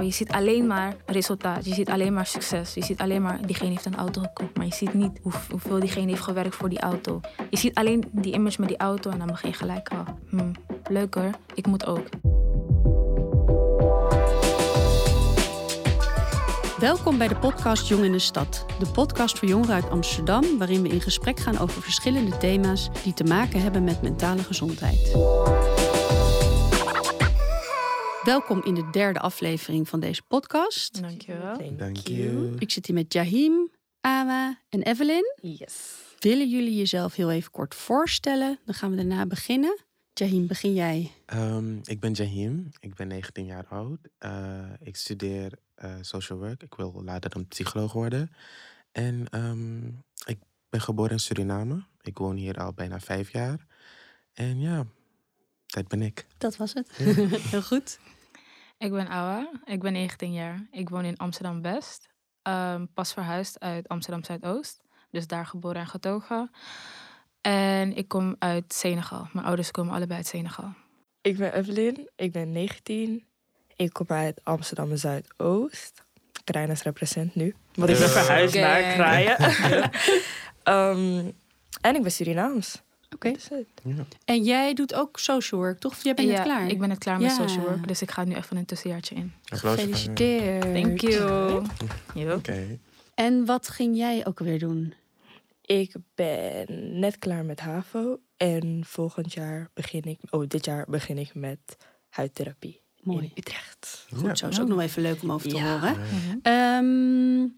Je ziet alleen maar resultaat, je ziet alleen maar succes, je ziet alleen maar diegene heeft een auto gekocht, maar je ziet niet hoe, hoeveel diegene heeft gewerkt voor die auto. Je ziet alleen die image met die auto en dan begin je gelijk al, hmm, leuker, ik moet ook. Welkom bij de podcast Jong in de Stad. De podcast voor jongeren uit Amsterdam, waarin we in gesprek gaan over verschillende thema's die te maken hebben met mentale gezondheid. Welkom in de derde aflevering van deze podcast. Dankjewel. Dank je. Ik zit hier met Jahim, Awa en Evelyn. Yes. Willen jullie jezelf heel even kort voorstellen? Dan gaan we daarna beginnen. Jahim, begin jij. Ehm, ik ben Jahim, ik ben 19 jaar oud. Eh, ik studeer eh, social work. Ik wil later een psycholoog worden. En ehm, ik ben geboren in Suriname. Ik woon hier al bijna vijf jaar. En ja, dat ben ik. Dat was het. heel goed. Ik ben Awa, ik ben 19 jaar. Ik woon in Amsterdam-West. Ehm, pas verhuisd uit Amsterdam-Zuidoost. Dus daar geboren en getogen. En ik kom uit Senegal. Mijn ouders komen allebei uit Senegal. Ik ben Evelyn, ik ben 19. Ik kom uit Amsterdam Zuidoost. Krijners represent nu. Want ik ben Ja. verhuisd naar. Kraaien. Ehm, en ik ben Surinaams. Oké. Het. Ja. En jij doet ook social work, toch? Of jij bent ja, net klaar? ik ben net klaar met Ja. social work. Dus ik ga nu even een tussenjaartje in. Gefeliciteerd. Thank you. Yo. Oké. En wat ging jij ook weer doen? Ik ben net klaar met HAVO. En volgend jaar begin ik... Oh, dit jaar begin ik met huidtherapie. Mooi. In Utrecht. Goed, zo is ook nog even leuk om over te Ja. horen. Mhm. Ehm,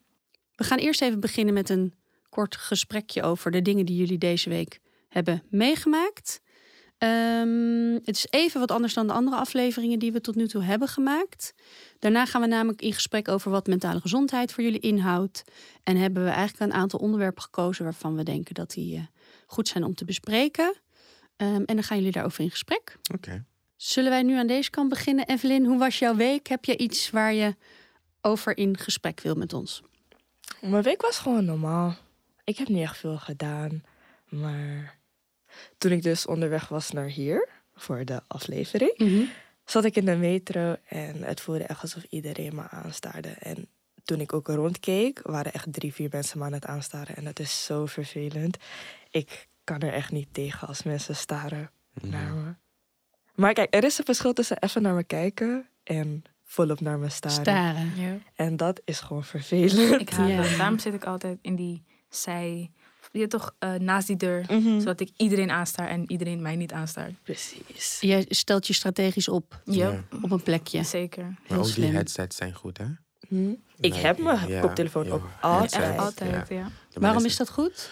we gaan eerst even beginnen met een kort gesprekje over de dingen die jullie deze week hebben meegemaakt. Ehm, het is even wat anders dan de andere afleveringen die we tot nu toe hebben gemaakt. Daarna gaan we namelijk in gesprek over wat mentale gezondheid voor jullie inhoudt. En hebben we eigenlijk een aantal onderwerpen gekozen waarvan we denken dat die eh, goed zijn om te bespreken. Ehm, en dan gaan jullie daarover in gesprek. Oké. Zullen wij nu aan deze kant beginnen? Evelyn, hoe was jouw week? Heb je iets waar je over in gesprek wil met ons? Mijn week was gewoon normaal. Ik heb niet echt veel gedaan. Maar toen ik dus onderweg was naar hier voor de aflevering, zat ik in de metro en het voelde echt alsof iedereen me aanstaarde. En toen ik ook rondkeek, waren echt drie, vier mensen me aan het aanstaren. En dat is zo vervelend. Ik kan er echt niet tegen als mensen staren naar me. Maar kijk, er is een verschil tussen even naar me kijken en volop naar me staren. Staren. Ja. En dat is gewoon vervelend. Ik haat Ja. dat. Daarom zit ik altijd in die zij... Je toch, eh, naast die deur. Mhm. Zodat ik iedereen aanstaar en iedereen mij niet aanstaart. Precies. Jij stelt je strategisch op Ja. op een plekje. zeker. Maar Heel ook slim. die headsets zijn goed, hè? Hm? Ik Nee, heb mijn ja, koptelefoon headset. altijd. Echt altijd, ja. Waarom is dat goed?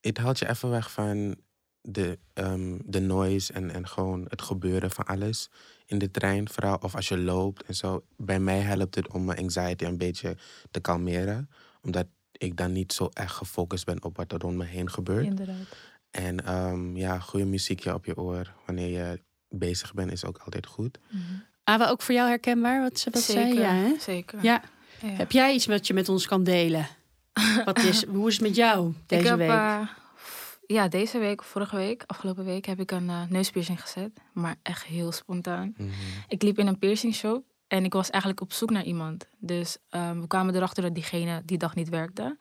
Het haalt je even weg van de, ehm, de noise en, en gewoon het gebeuren van alles in de trein. Vooral of als je loopt en zo. Bij mij helpt het om mijn anxiety een beetje te kalmeren. Omdat ik dan niet zo echt gefocust ben op wat er rond me heen gebeurt. Inderdaad. En ehm, ja, goede muziekje op je oor wanneer je bezig bent is ook altijd goed. Ava, ook voor jou herkenbaar wat ze wat zei? zeker, Ja, hè? zeker. ja. Ja. Heb jij iets wat je met ons kan delen? Wat is, hoe is het met jou deze ik heb, week? eh, ja, deze week, of vorige week, afgelopen week, heb ik een eh, neuspiercing gezet. Maar echt heel spontaan. Mhm. Ik liep in een piercing shop en ik was eigenlijk op zoek naar iemand. Dus ehm, we kwamen erachter dat diegene die dag niet werkte.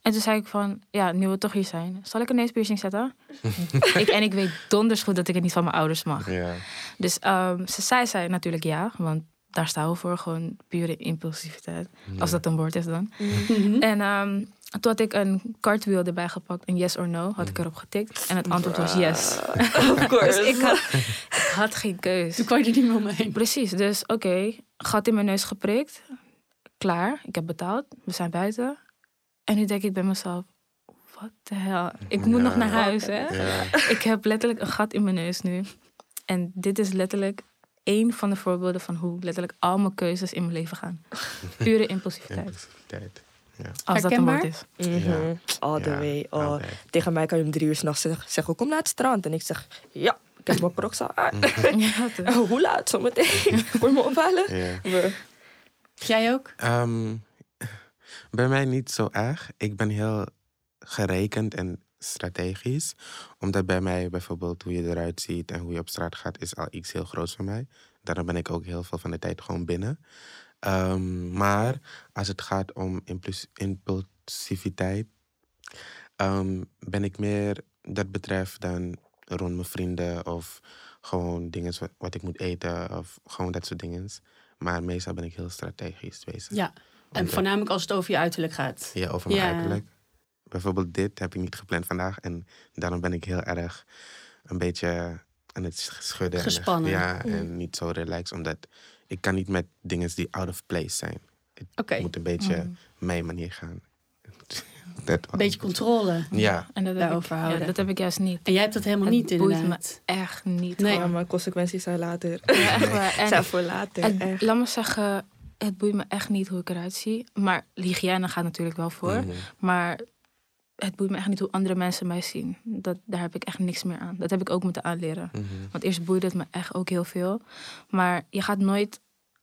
En toen zei ik van, ja, nu we toch hier zijn, zal ik een neuspiercing zetten? ik, en ik weet donders goed dat ik het niet van mijn ouders mag. Ja. Dus ehm, ze zei, zei natuurlijk ja, want daar staan we voor, gewoon pure impulsiviteit. Als dat een woord is dan. Mhm. En ehm, toen had ik een cartwheel erbij gepakt, een yes or no, had ik erop getikt. En het antwoord was yes. Of course. Dus ik had, ik had geen keus. Toen kwam je er niet meer omheen. Precies, dus oké, gat in mijn neus geprikt. Klaar, ik heb betaald, we zijn buiten. En nu denk ik bij mezelf, wat de hel, ik moet Ja. nog naar huis hè. Ja. Ik heb letterlijk een gat in mijn neus nu. En dit is letterlijk één van de voorbeelden van hoe letterlijk al mijn keuzes in mijn leven gaan. Pure impulsiviteit, Impulsiviteit. Ja. als dat een woord is. Mhm. Ja. All the Ja, way. Oh, tegen mij kan je om drie uur s'nachts zeggen, zeggen, kom naar het strand. En ik zeg, ja, ik heb mijn crocs al aan. Ja, toch? Oh, hoe laat? Zometeen? Voor me ophalen? We- Jij ook? Ehm, bij mij niet zo erg. Ik ben heel gerekend en strategisch. Omdat bij mij bijvoorbeeld hoe je eruit ziet en hoe je op straat gaat, is al iets heel groots voor mij. Daarom ben ik ook heel veel van de tijd gewoon binnen. Ehm, maar als het gaat om impuls- impulsiviteit, ehm, ben ik meer dat betreft dan rond mijn vrienden of gewoon dingen wat, wat ik moet eten of gewoon dat soort dingen. Maar meestal ben ik heel strategisch bezig. Ja, en voornamelijk als het over je uiterlijk gaat. Ja, over mijn Ja. uiterlijk. Bijvoorbeeld dit heb ik niet gepland vandaag. En daarom ben ik heel erg een beetje aan het sch- schudden. en- Gespannen. ja, en niet zo relaxed. Omdat ik kan niet met dingen die out of place zijn. Oké, Het moet een beetje Mm. mijn manier gaan. Dat een beetje controle. Ja, En dat Daarover ik, ja, houden. dat heb ik juist niet. En jij hebt dat helemaal Het niet boeit inderdaad. me echt niet. Nee. Gewoon. maar consequenties zijn later. Ja, echt waar. En zijn voor later, het- echt. laat me zeggen, het boeit me echt niet hoe ik eruit zie. Maar hygiëne gaat natuurlijk wel voor. Mhm. Maar het boeit me echt niet hoe andere mensen mij zien. Dat, daar heb ik echt niks meer aan. Dat heb ik ook moeten aanleren. Mhm. Want eerst boeide het me echt ook heel veel. Maar je gaat nooit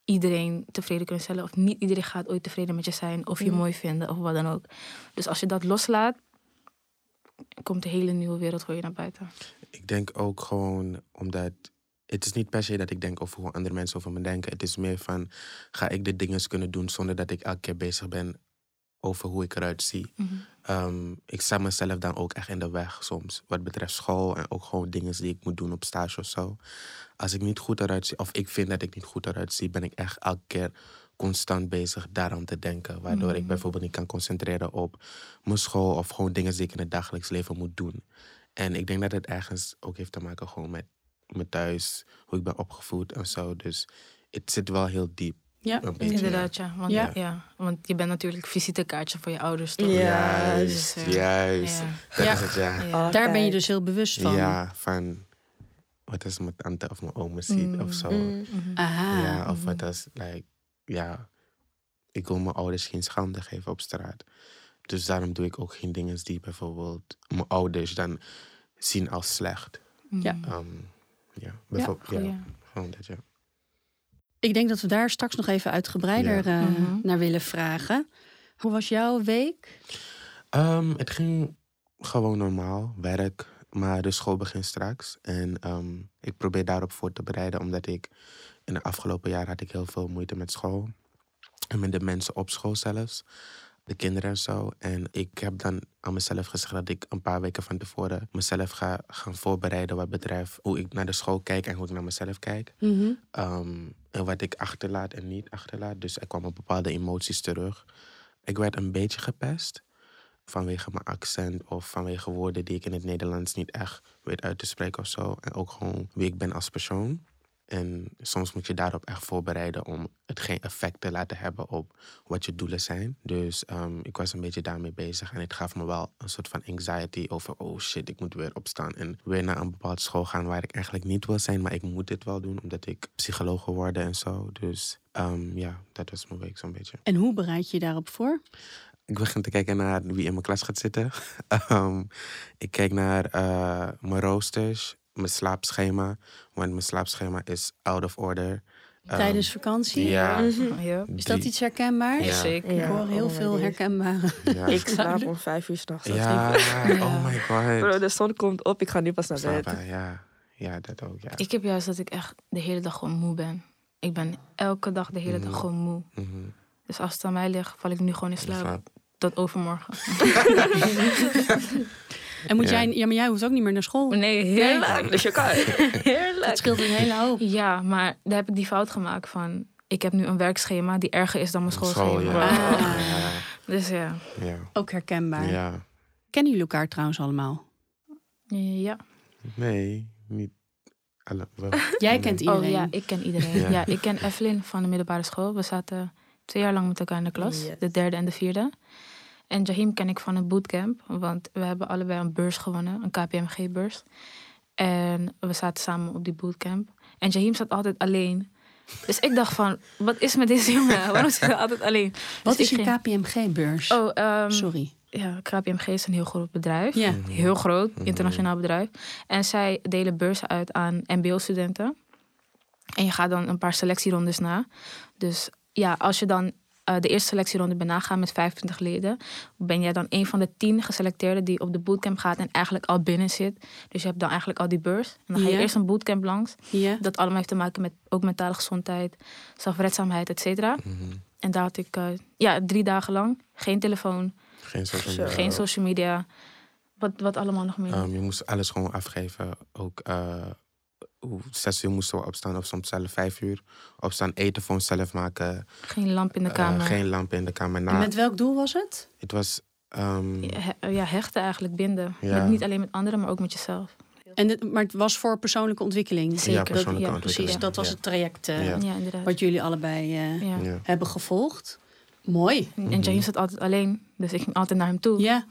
iedereen tevreden kunnen stellen. Of niet iedereen gaat ooit tevreden met je zijn. Of je Mm. mooi vinden of wat dan ook. Dus als je dat loslaat, komt een hele nieuwe wereld voor je naar buiten. Ik denk ook gewoon omdat. Het is niet per se dat ik denk over hoe andere mensen over me denken. Het is meer van, ga ik de dingen kunnen doen zonder dat ik elke keer bezig ben over hoe ik eruit zie. Ehm, ik sta mezelf dan ook echt in de weg soms. Wat betreft school en ook gewoon dingen die ik moet doen op stage of zo. Als ik niet goed eruit zie, of ik vind dat ik niet goed eruit zie, ben ik echt elke keer constant bezig daaraan te denken. Waardoor ik Mhm. bijvoorbeeld niet kan concentreren op mijn school of gewoon dingen die ik in het dagelijks leven moet doen. En ik denk dat het ergens ook heeft te maken gewoon met mijn thuis, hoe ik ben opgevoed en zo. Dus het zit wel heel diep. Ja, beetje. Inderdaad, ja. Want, Ja. ja. want je bent natuurlijk visitekaartje voor je ouders, toch? Ja. Juist, dus, eh, juist. Ja. Dat Ja. is het, ja. Ja. daar ben je dus heel bewust van. Ja, van wat als mijn tante of mijn oma ziet Mm. of zo. Mm. Mhm. Aha. Ja, of wat als, like, ja, ik wil mijn ouders geen schande geven op straat. Dus daarom doe ik ook geen dingen die bijvoorbeeld mijn ouders dan zien als slecht. Ja. Mhm. Ehm, ja, bijvoorbeeld, ja, gewoon dat, ja. Ik denk dat we daar straks nog even uitgebreider Ja. eh, Mhm. naar willen vragen. Hoe was jouw week? Ehm, het ging gewoon normaal, werk, maar de school begint straks. En ehm, ik probeer daarop voor te bereiden, omdat ik in de afgelopen jaar had ik heel veel moeite met school. En met de mensen op school zelfs, de kinderen en zo. En ik heb dan aan mezelf gezegd dat ik een paar weken van tevoren mezelf ga gaan voorbereiden wat betreft hoe ik naar de school kijk en hoe ik naar mezelf kijk. Mhm. Ehm, en wat ik achterlaat en niet achterlaat. Dus er kwamen bepaalde emoties terug. Ik werd een beetje gepest. Vanwege mijn accent of vanwege woorden die ik in het Nederlands niet echt weet uit te spreken of zo. En ook gewoon wie ik ben als persoon. En soms moet je daarop echt voorbereiden om het geen effect te laten hebben op wat je doelen zijn. Dus ehm, ik was een beetje daarmee bezig. En het gaf me wel een soort van anxiety over, oh shit, ik moet weer opstaan. En weer naar een bepaalde school gaan waar ik eigenlijk niet wil zijn. Maar ik moet dit wel doen, omdat ik psycholoog wil worden en zo. Dus ehm, ja, dat was mijn week zo'n beetje. En hoe bereid je je daarop voor? Ik begin te kijken naar wie in mijn klas gaat zitten. Ehm, ik kijk naar eh, mijn roosters, mijn slaapschema. Want mijn slaapschema is out of order. Ehm, Tijdens vakantie? Ja. Ja. Is dat iets herkenbaars? Ja. Zeker. Ik hoor heel oh veel herkenbare. Ja. Ik slaap om vijf uur s'nachts. ja, oh my god. Bro, de zon komt op, ik ga nu pas naar bed. Ja. ja, dat ook, ja. Ik heb juist dat ik echt de hele dag gewoon moe ben. Ik ben elke dag de hele Mhm. dag gewoon moe. Mhm. Dus als het aan mij ligt, val ik nu gewoon in slaap. Slaap. Tot overmorgen. En moet Ja. jij, ja, maar jij hoeft ook niet meer naar school. Nee, heerlijk. Dus je kan. Dat Heerlijk. scheelt een hele hoop. Ja, maar daar heb ik die fout gemaakt van... Ik heb nu een werkschema die erger is dan mijn School, schoolschema. ja. Ah. Ja, Dus ja. ja. Ook herkenbaar. ja. Kennen jullie elkaar trouwens allemaal? Ja. Nee, niet alle. wel. Jij kent Oh iedereen. ja, ik ken iedereen. Ja. Ja. ik ken Evelyn van de middelbare school. We zaten twee jaar lang met elkaar in de klas. Yes. De derde en de vierde. En Jahim ken ik van een bootcamp. Want we hebben allebei een beurs gewonnen. Een KPMG-beurs. En we zaten samen op die bootcamp. En Jahim zat altijd alleen. Dus ik dacht van, wat is met deze jongen? Waarom zit hij altijd alleen? Wat Dus is ik een KPMG-beurs? Oh, ehm, Sorry. ja, KPMG is een heel groot bedrijf. Ja. Heel groot, Mhm. internationaal bedrijf. En zij delen beurzen uit aan MBO-studenten. En je gaat dan een paar selectierondes na. Dus ja, als je dan eh, de eerste selectieronde ben nagaan met 25 leden, ben jij dan een van de 10 geselecteerden die op de bootcamp gaat en eigenlijk al binnen zit. Dus je hebt dan eigenlijk al die beurs. En dan ga je eerst een bootcamp langs. Dat allemaal heeft te maken met ook mentale gezondheid, zelfredzaamheid, et cetera. Mhm. En daar had ik uh, ja, drie dagen lang geen telefoon, Geen social media. geen social media. Wat, wat allemaal nog meer. Um, je moest alles gewoon afgeven. Ook uh, hoe, zes uur moesten we opstaan, of soms zelf vijf uur. Opstaan, eten voor onszelf maken. geen lamp in de Uh, kamer. geen lamp in de kamer. En Na, met welk doel was het? Het was... um, Ja, he- ja, hechten eigenlijk, binden. Ja. Met, niet alleen met anderen, maar ook met jezelf. En het, maar het was voor persoonlijke ontwikkeling. Zeker. persoonlijke ja, ontwikkeling. Precies, dat was Ja. het traject eh, Ja. Ja, inderdaad. wat jullie allebei eh, Ja. ja. hebben gevolgd. Mooi. En. James zat altijd alleen, dus ik ging altijd naar hem toe. Ja,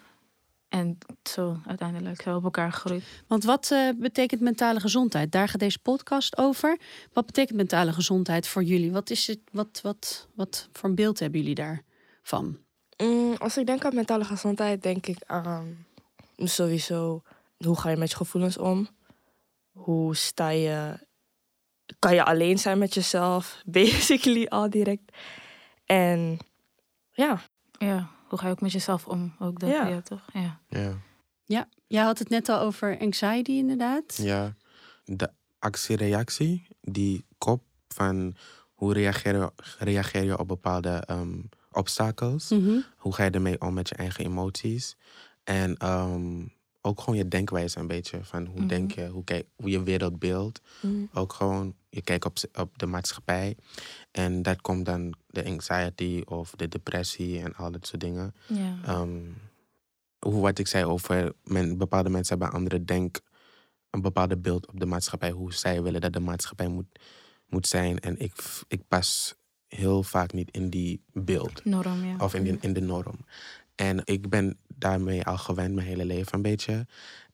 En zo uiteindelijk we op elkaar gegroeid. want wat eh, betekent mentale gezondheid? Daar gaat deze podcast over. Wat betekent mentale gezondheid voor jullie? Wat, is het, wat, wat, wat voor een beeld hebben jullie daarvan? Mm, als ik denk aan mentale gezondheid, denk ik aan sowieso hoe ga je met je gevoelens om? Hoe sta je? Kan je alleen zijn met jezelf? Basically al direct. En ja, Ja, hoe ga je ook met jezelf om? Ook dat, Ja. ja. toch? Ja. Ja. Ja, jij had het net al over anxiety inderdaad. ja. De actie-reactie, die kop van hoe reageer je, reageer je op bepaalde um, obstakels. Mhm. Hoe ga je ermee om met je eigen emoties? En um, ook gewoon je denkwijze een beetje. Van hoe Mhm. denk je, hoe, kijk, hoe je wereldbeeld. Ook gewoon, je kijkt op, op de maatschappij. En dat komt dan de anxiety of de depressie en al dat soort dingen. Ehm, hoe wat ik zei over men, bepaalde mensen hebben een andere denk, een bepaalde beeld op de maatschappij, hoe zij willen dat de maatschappij moet, moet zijn. En ik, ik pas heel vaak niet in die beeld Norm, ja. of in, die, in de norm. En ik ben daarmee al gewend mijn hele leven een beetje.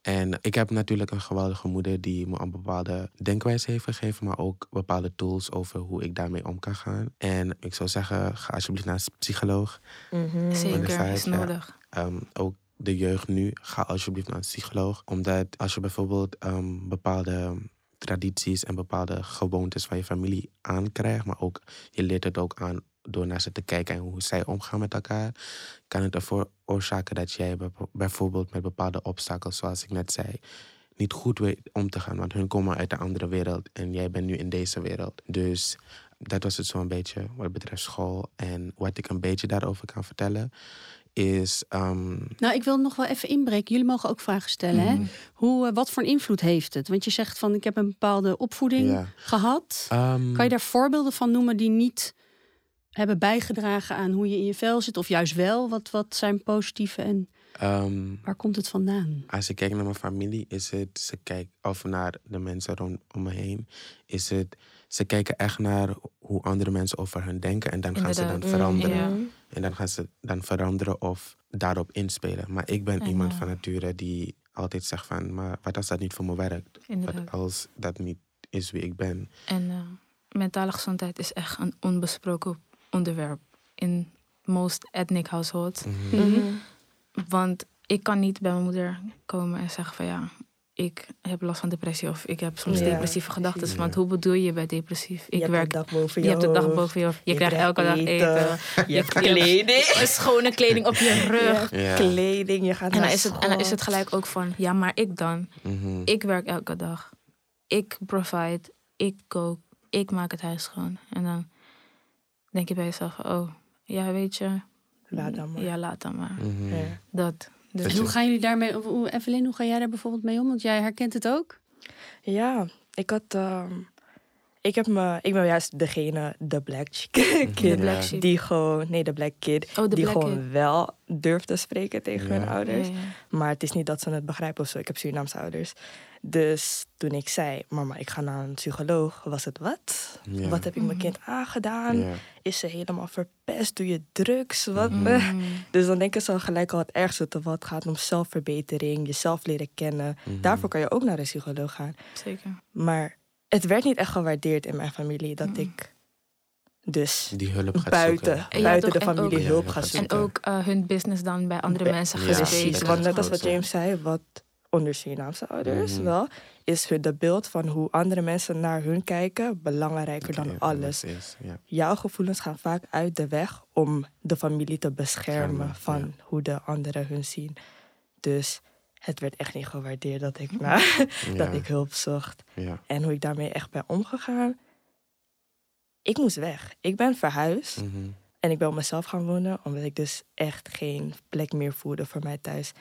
En ik heb natuurlijk een geweldige moeder die me een bepaalde denkwijze heeft gegeven, maar ook bepaalde tools over hoe ik daarmee om kan gaan. En ik zou zeggen, ga alsjeblieft naar een psycholoog. Mhm. Zeker, Onderzijds, is ja. nodig. Ehm, ook de jeugd nu, ga alsjeblieft naar een psycholoog. Omdat als je bijvoorbeeld ehm, bepaalde tradities en bepaalde gewoontes van je familie aankrijgt, maar ook je leert het ook aan door naar ze te kijken en hoe zij omgaan met elkaar, kan het ervoor oorzaken dat jij bijvo- bijvoorbeeld met bepaalde obstakels, zoals ik net zei, niet goed weet om te gaan. Want hun komen uit een andere wereld en jij bent nu in deze wereld. Dus dat was het zo'n beetje wat betreft school. En wat ik een beetje daarover kan vertellen, is. ehm, Nou, ik wil nog wel even inbreken. Jullie mogen ook vragen stellen. Hè? Mhm. Hoe, eh, wat voor een invloed heeft het? Want je zegt van ik heb een bepaalde opvoeding Ja. gehad. ehm, Kan je daar voorbeelden van noemen die niet hebben bijgedragen aan hoe je in je vel zit? Of juist wel? Wat, wat zijn positieve en ehm, waar komt het vandaan? als ik kijk naar mijn familie, is het, ze kijken, of naar de mensen rondom me heen, is het, ze kijken echt naar hoe andere mensen over hun denken en dan gaan ze dan veranderen. Ja. Mhm. En dan gaan ze dan veranderen of daarop inspelen. Maar ik ben En, iemand van nature die altijd zegt van, maar wat als dat niet voor me werkt? Inderdaad. Wat als dat niet is wie ik ben? En eh, mentale gezondheid is echt een onbesproken onderwerp in most ethnic households. Mhm. Mhm. Want ik kan niet bij mijn moeder komen en zeggen van ja, ik heb last van depressie of ik heb soms Ja, depressieve gedachten. Want hoe bedoel je bij depressief? Je Ik hebt werk, de dag boven je je hebt de dag hoofd. boven je hoofd. Je, Je krijgt elke dag eten. eten. Je hebt je- kleding. Schone kleding op je rug. Ja, Ja. Kleding, je gaat En dan, is het, en dan is het gelijk ook van, ja, maar ik dan. Mhm. Ik werk elke dag. Ik provide. Ik kook. Ik maak het huis schoon. En dan denk je bij jezelf, oh, ja, weet je. Laat dan maar. Ja, laat dan maar. Mhm. Ja. Dat. Dus En hoe gaan jullie daarmee, Evelyn, hoe ga jij daar bijvoorbeeld mee om? Want jij herkent het ook. Ja, ik had. ehm, ik, heb me, ik ben juist degene, de black de kid, black die gewoon, nee, de black kid, Oh, de die black gewoon kid. wel durft te spreken tegen hun Ja. ouders. Ja, ja. Maar het is niet dat ze het begrijpen of zo. Ik heb Surinaamse ouders. Dus toen ik zei, mama, ik ga naar een psycholoog, was het wat? Ja. Wat heb ik mijn Mhm. kind aangedaan? Ja. Is ze helemaal verpest? Doe je drugs? Wat? Mhm. Mm. Dus dan denken ze gelijk al het ergste te wat gaat om zelfverbetering, jezelf leren kennen. Mhm. Daarvoor kan je ook naar een psycholoog gaan. Zeker. Maar het werd niet echt gewaardeerd in mijn familie dat Mm. ik dus Die hulp gaat buiten, zoeken. En ja, buiten de en familie ook- hulp Ja, ga gaat En zoeken. ook eh, hun business dan bij andere Be- mensen Ja, gaan precies, want net als wat James zei, wat onder Surinaamse ouders Mhm. wel, is hun de beeld van hoe andere mensen naar hun kijken belangrijker dan alles. Is. Jouw gevoelens gaan vaak uit de weg om de familie te beschermen van ja. hoe de anderen hun zien. Dus het werd echt niet gewaardeerd dat ik, dat ik hulp zocht. Ja. En hoe ik daarmee echt ben omgegaan. Ik moest weg. Ik ben verhuisd. Mhm. En ik ben op mezelf gaan wonen, omdat ik dus echt geen plek meer voelde voor mij thuis.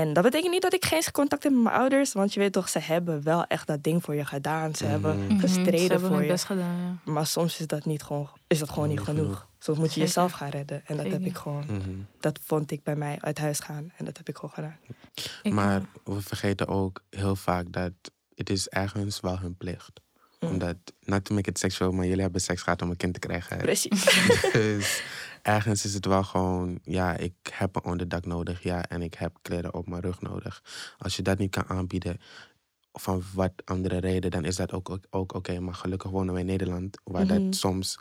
En dat betekent niet dat ik geen contact heb met mijn ouders, want je weet toch, ze hebben wel echt dat ding voor je gedaan. Ze hebben Mhm. Mhm, ze gestreden hebben voor hun je. best gedaan, ja. Maar soms is dat niet gewoon, is dat gewoon Niet niet genoeg. genoeg. Soms moet je Zeker. jezelf gaan redden. En dat heb ik gewoon, Mhm. dat vond ik bij mij uit huis gaan. En dat heb ik gewoon gedaan. Ik, Maar we vergeten ook heel vaak dat het is ergens wel hun plicht. Mm. Omdat, not to make it sexual, maar jullie hebben seks gehad om een kind te krijgen. Precies. dus ergens is het wel gewoon, ja, ik heb een onderdak nodig, ja, en ik heb kleren op mijn rug nodig. Als je dat niet kan aanbieden, van wat andere reden, dan is dat ook, ook, ook oké. Maar gelukkig wonen wij in Nederland, waar Mhm. dat soms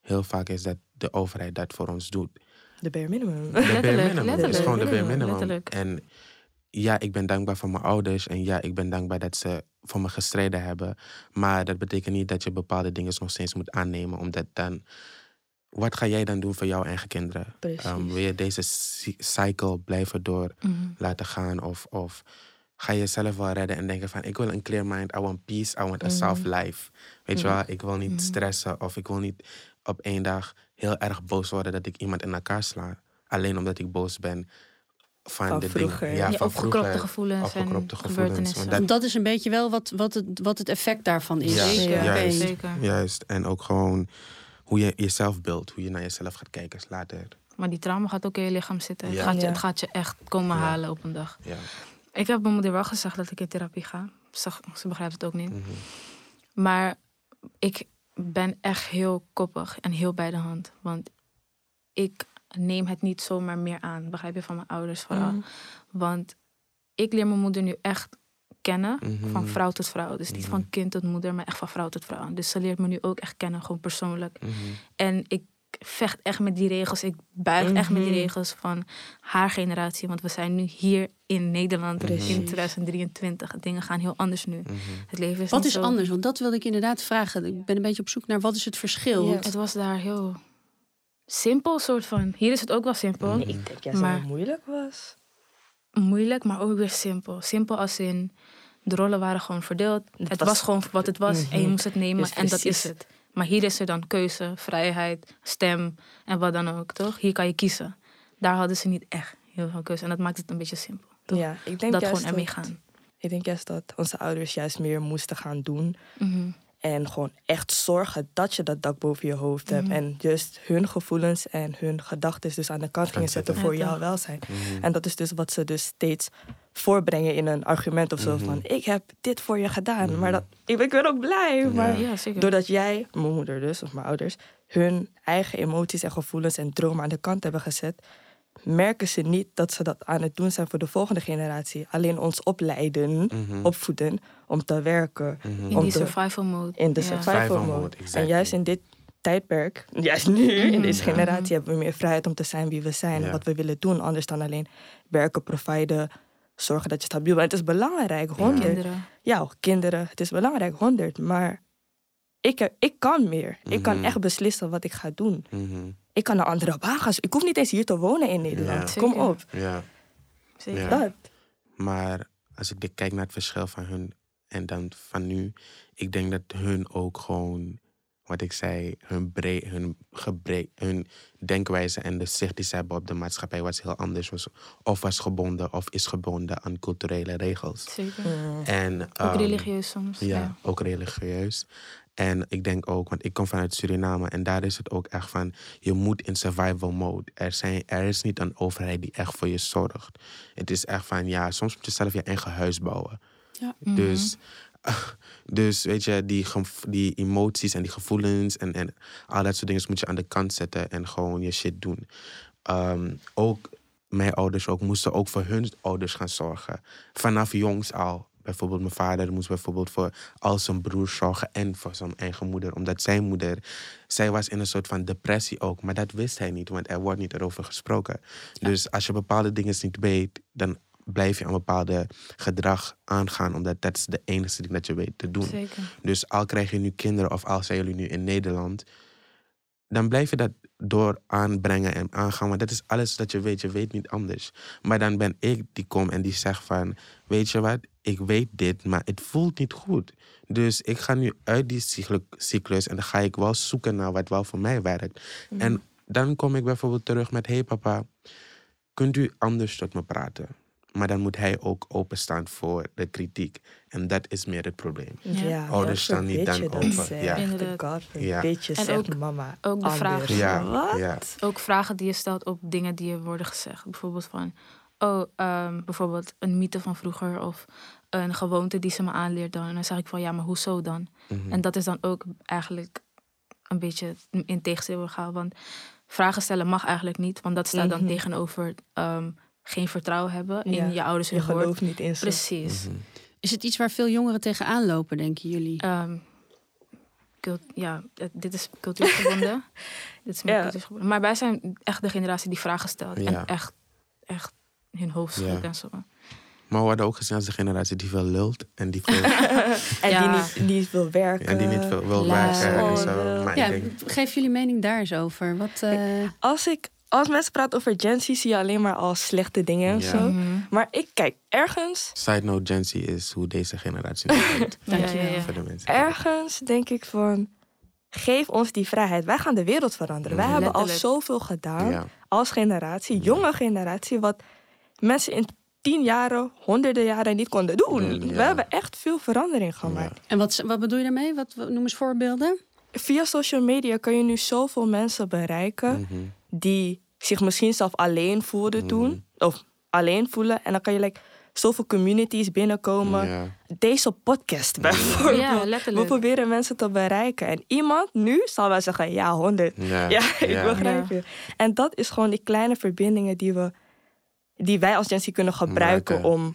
heel vaak is dat de overheid dat voor ons doet. De bare minimum. De bare Letterlijk, minimum. Het is letterlijk, gewoon de bare letterlijk, minimum. letterlijk. En ja, ik ben dankbaar voor mijn ouders. En ja, ik ben dankbaar dat ze voor me gestreden hebben. Maar dat betekent niet dat je bepaalde dingen nog steeds moet aannemen. Omdat dan... Wat ga jij dan doen voor jouw eigen kinderen? Precies. Um, wil je deze cy- cycle blijven door mhm. laten gaan? Of, of ga je jezelf wel redden en denken van... Ik wil een clear mind, I want peace, I want a Mhm. soft life. Weet je wel? Ik wil niet Mhm. stressen of ik wil niet op één dag heel erg boos worden dat ik iemand in elkaar sla. Alleen omdat ik boos ben van, Van de vroeger. dingen. Ja, Ja, van opgekropte vroeger. gevoelens en opgekropte gevoelens, want dat is een beetje wel wat, wat, het, wat het effect daarvan is. Ja, Zeker, zeker. Juist. En ook gewoon hoe je jezelf beeldt, hoe je naar jezelf gaat kijken later. Maar die trauma gaat ook in je lichaam zitten. Ja. Het, gaat je, Ja. het gaat je echt komen Ja. halen op een dag. Ja. Ik heb mijn moeder wel gezegd dat ik in therapie ga. Ze, ze begrijpt het ook niet. Mhm. Maar ik ben echt heel koppig en heel bij de hand. Want ik neem het niet zomaar meer aan. Begrijp je van mijn ouders vooral. Mhm. Want ik leer mijn moeder nu echt kennen. Mhm. Van vrouw tot vrouw. Dus niet Mhm. van kind tot moeder, maar echt van vrouw tot vrouw. Dus ze leert me nu ook echt kennen, gewoon persoonlijk. Mhm. En ik vecht echt met die regels. Ik buig echt met die Mhm. regels van haar generatie. Want we zijn nu hier in Nederland Precies. in 2023. Dingen gaan heel anders nu. Mhm. Het leven is Wat is zo... anders? Want dat wilde ik inderdaad vragen. Ik ben een beetje op zoek naar wat is het verschil. Ja. Want Het was daar heel simpel, soort van. Hier is het ook wel simpel. Mhm. Ik denk juist Maar- dat het moeilijk was. Moeilijk, maar ook weer simpel. Simpel als in de rollen waren gewoon verdeeld. Het, Het was, was- gewoon wat het was en je Mhm. moest het nemen Dus en dat is het. Maar hier is er dan keuze, vrijheid, stem en wat dan ook, toch? Hier kan je kiezen. Daar hadden ze niet echt heel veel keuze en dat maakt het een beetje simpel. Toch? Ja, ik denk dat juist gewoon ermee dat- gaan. Ik denk juist dat onze ouders juist meer moesten gaan doen. Mhm. En gewoon echt zorgen dat je dat dak boven je hoofd hebt. Mhm. En just hun gevoelens en hun gedachten dus aan de kant gingen zetten voor jouw welzijn. Mhm. En dat is dus wat ze dus steeds voorbrengen in een argument of zo. Mhm. Van ik heb dit voor je gedaan. Mhm. Maar dat, ik, ben- ik ben ook blij. Maar Ja, zeker. doordat jij, mijn moeder dus, of mijn ouders, hun eigen emoties en gevoelens en dromen aan de kant hebben gezet, merken ze niet dat ze dat aan het doen zijn voor de volgende generatie. Alleen ons opleiden, Mhm. opvoeden om te werken Mhm. in om die survival mode. in de Ja. survival Survival mode. mode, En juist in dit tijdperk, juist nu, in deze Mhm. generatie, hebben we meer vrijheid om te zijn wie we zijn. En wat we willen doen, anders dan alleen werken, providen, zorgen dat je stabiel bent. Het is belangrijk, honderd. Kinderen. Ja, kinderen, het is belangrijk, honderd. Maar ik, heb, ik kan meer. Ik kan echt beslissen wat ik ga doen. Ik kan naar andere wagens. Ik hoef niet eens hier te wonen in Nederland. Ja. Kom Zeker. op. Ja. Zeker. Ja. Dat. Maar als ik kijk naar het verschil van hun en dan van nu, ik denk dat hun ook gewoon, wat ik zei, hun, bre hun, gebre hun denkwijze en de zicht die ze hebben op de maatschappij was heel anders. Was, of was gebonden of is gebonden aan culturele regels. Zeker. En, Ook ehm, religieus soms. Ja, Ja. ook religieus. En ik denk ook, want ik kom vanuit Suriname en daar is het ook echt van, je moet in survival mode. Er, zijn, er is niet een overheid die echt voor je zorgt. Het is echt van, ja, soms moet je zelf je eigen huis bouwen. Mhm. Dus, dus weet je, die, die emoties en die gevoelens en, en al dat soort dingen moet je aan de kant zetten en gewoon je shit doen. Ehm, ook mijn ouders ook, moesten ook voor hun ouders gaan zorgen. Vanaf jongs al. Bijvoorbeeld mijn vader moest bijvoorbeeld voor al zijn broers zorgen en voor zijn eigen moeder. Omdat zijn moeder, zij was in een soort van depressie ook. Maar dat wist hij niet, want er wordt niet erover gesproken. Dus als je bepaalde dingen niet weet, dan blijf je een bepaalde gedrag aangaan, omdat dat is de enige ding dat je weet te doen. Zeker. Dus al krijg je nu kinderen of al zijn jullie nu in Nederland, dan blijf je dat door aanbrengen en aangaan. Want dat is alles dat je weet. Je weet niet anders. Maar dan ben ik die kom en die zegt van, weet je wat, ik weet dit, maar het voelt niet goed. Dus ik ga nu uit die cyclu- cyclus en dan ga ik wel zoeken naar wat wel voor mij werkt. En dan kom ik bijvoorbeeld terug met, hey papa, kunt u anders tot me praten? Maar dan moet hij ook openstaan voor de kritiek. En dat is meer het probleem. Ja. Ja, Ouders staan niet dan open. Ja. Ja. Inderdaad. God Ja. forbid je En ook- mama ook de vraag- Ja, Wat? ja. Ook vragen die je stelt op dingen die je worden gezegd. Bijvoorbeeld van, oh, ehm, bijvoorbeeld een mythe van vroeger of een gewoonte die ze me aanleert dan. En dan zeg ik van, ja, maar hoezo dan? Mhm. En dat is dan ook eigenlijk een beetje in tegenstelling gaan. Want vragen stellen mag eigenlijk niet, want dat staat dan Mhm. tegenover ehm, geen vertrouwen hebben in je ouders Je woord. gelooft niet in ze. Precies. Mhm. Is het iets waar veel jongeren tegenaan lopen, denken jullie? Ehm, ja, dit is cultuurgebonden. dit is meer Ja. cultuurgebonden. Maar wij zijn echt de generatie die vragen stelt. Ja. En echt, echt hun hoofd schudt Ja. en zo. Maar we worden ook gezien als de generatie die veel lult en die, veel, En Ja. die niet, niet wil werken. en die niet veel wil Laat. werken en Oh, zo. Maar ja, ik denk, geef jullie mening daar eens over. Wat, eh, Als, ik, als mensen praten over Gen Z, zie je alleen maar als slechte dingen en Ja. zo. Mhm. Maar ik kijk, ergens, side note, Gen Z is hoe deze generatie denkt. Ja, ja, ergens denk ik van... Geef ons die vrijheid. Wij gaan de wereld veranderen. Wij Mhm. hebben al zoveel gedaan als generatie, jonge generatie, wat mensen in tien jaren, honderden jaren niet konden doen. We hebben echt veel verandering gemaakt. en wat, wat bedoel je daarmee? Wat, wat- noem eens voorbeelden. Via social media kun je nu zoveel mensen bereiken Mhm. die zich misschien zelf alleen voelden Mhm. toen. Of alleen voelen. En dan kan je like, zoveel communities binnenkomen. Deze podcast bijvoorbeeld. We proberen mensen te bereiken. En iemand nu zal wel zeggen, ja, 100. Ja. Ja, ik begrijp je. En dat is gewoon die kleine verbindingen die, we, die wij als Gen kunnen gebruiken Maken. om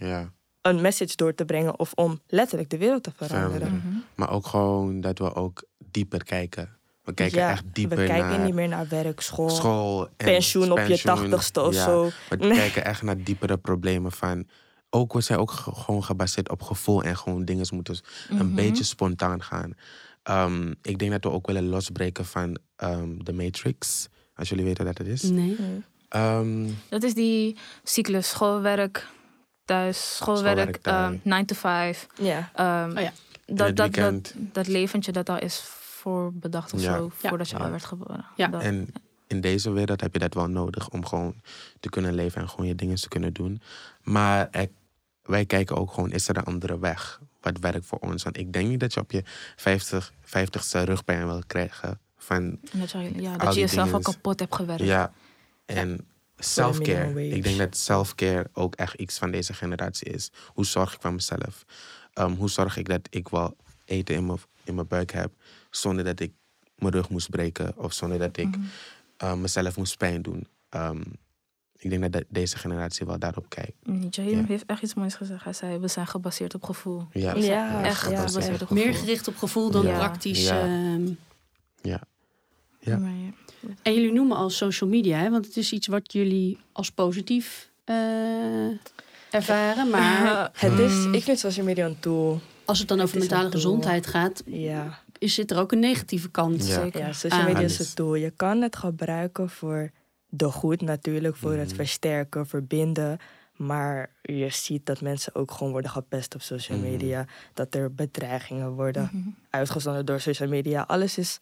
een message door te brengen of om letterlijk de wereld te veranderen. Veranderen. Mhm. Maar ook gewoon dat we ook dieper kijken. We kijken ja, echt dieper we kijken naar niet meer naar werk, school, school. En pensioen op je tachtigste of Ja. zo. We Nee. kijken echt naar diepere problemen van... Ook, we zijn ook ge- gewoon gebaseerd op gevoel en gewoon dingen moeten Mhm. een beetje spontaan gaan. Ehm, ik denk dat we ook willen losbreken van ehm The Matrix. Als jullie weten wat dat is. Nee. Ehm, Dat is die cyclus schoolwerk, thuis, schoolwerk, Schoolwerk, thuis. 9 to 5. Ja. Ehm, Oh ja. dat, dat, dat, dat leventje dat al is voor bedacht of Ja. zo, Ja. voordat je Ja. al werd geboren. Ja. Dat- En in deze wereld heb je dat wel nodig om gewoon te kunnen leven en gewoon je dingen te kunnen doen. Maar er- wij kijken ook gewoon, is er een andere weg? Wat werkt voor ons? Want ik denk niet dat je op je 50, 50ste rugpijn wil krijgen. Van, en dat, je, ja, dat je jezelf al kapot hebt gewerkt. ja, en self-care. Ik denk dat self-care ook echt iets van deze generatie is. Hoe zorg ik voor mezelf? Ehm, hoe zorg ik dat ik wel eten in mijn, in mijn buik heb zonder dat ik mijn rug moest breken of zonder dat ik Mhm. uh, mezelf moest pijn doen. Um, ik denk dat de- deze generatie wel daarop kijkt. Jahim Ja. heeft echt iets moois gezegd. Hij zei, we zijn gebaseerd op gevoel. Ja, Ja, echt ja, gebaseerd op gevoel. Meer gericht op gevoel dan Ja. praktisch. Ja. ehm. Ja. Ja. Ja. en jullie noemen al social media, hè? want het is iets wat jullie als positief eh, ervaren. Maar Het is, Mm. ik vind social media een tool. als het dan over Het mentale gezondheid gaat, Ja. Is, zit er ook een negatieve kant. Ja. Zeker. Ja, social Ah. media is een tool. Je kan het gebruiken voor de goed natuurlijk, voor het Mhm. versterken, verbinden. Maar je ziet dat mensen ook gewoon worden gepest op social Mhm. media. Dat er bedreigingen worden Mhm. uitgezonden door social media. Alles is...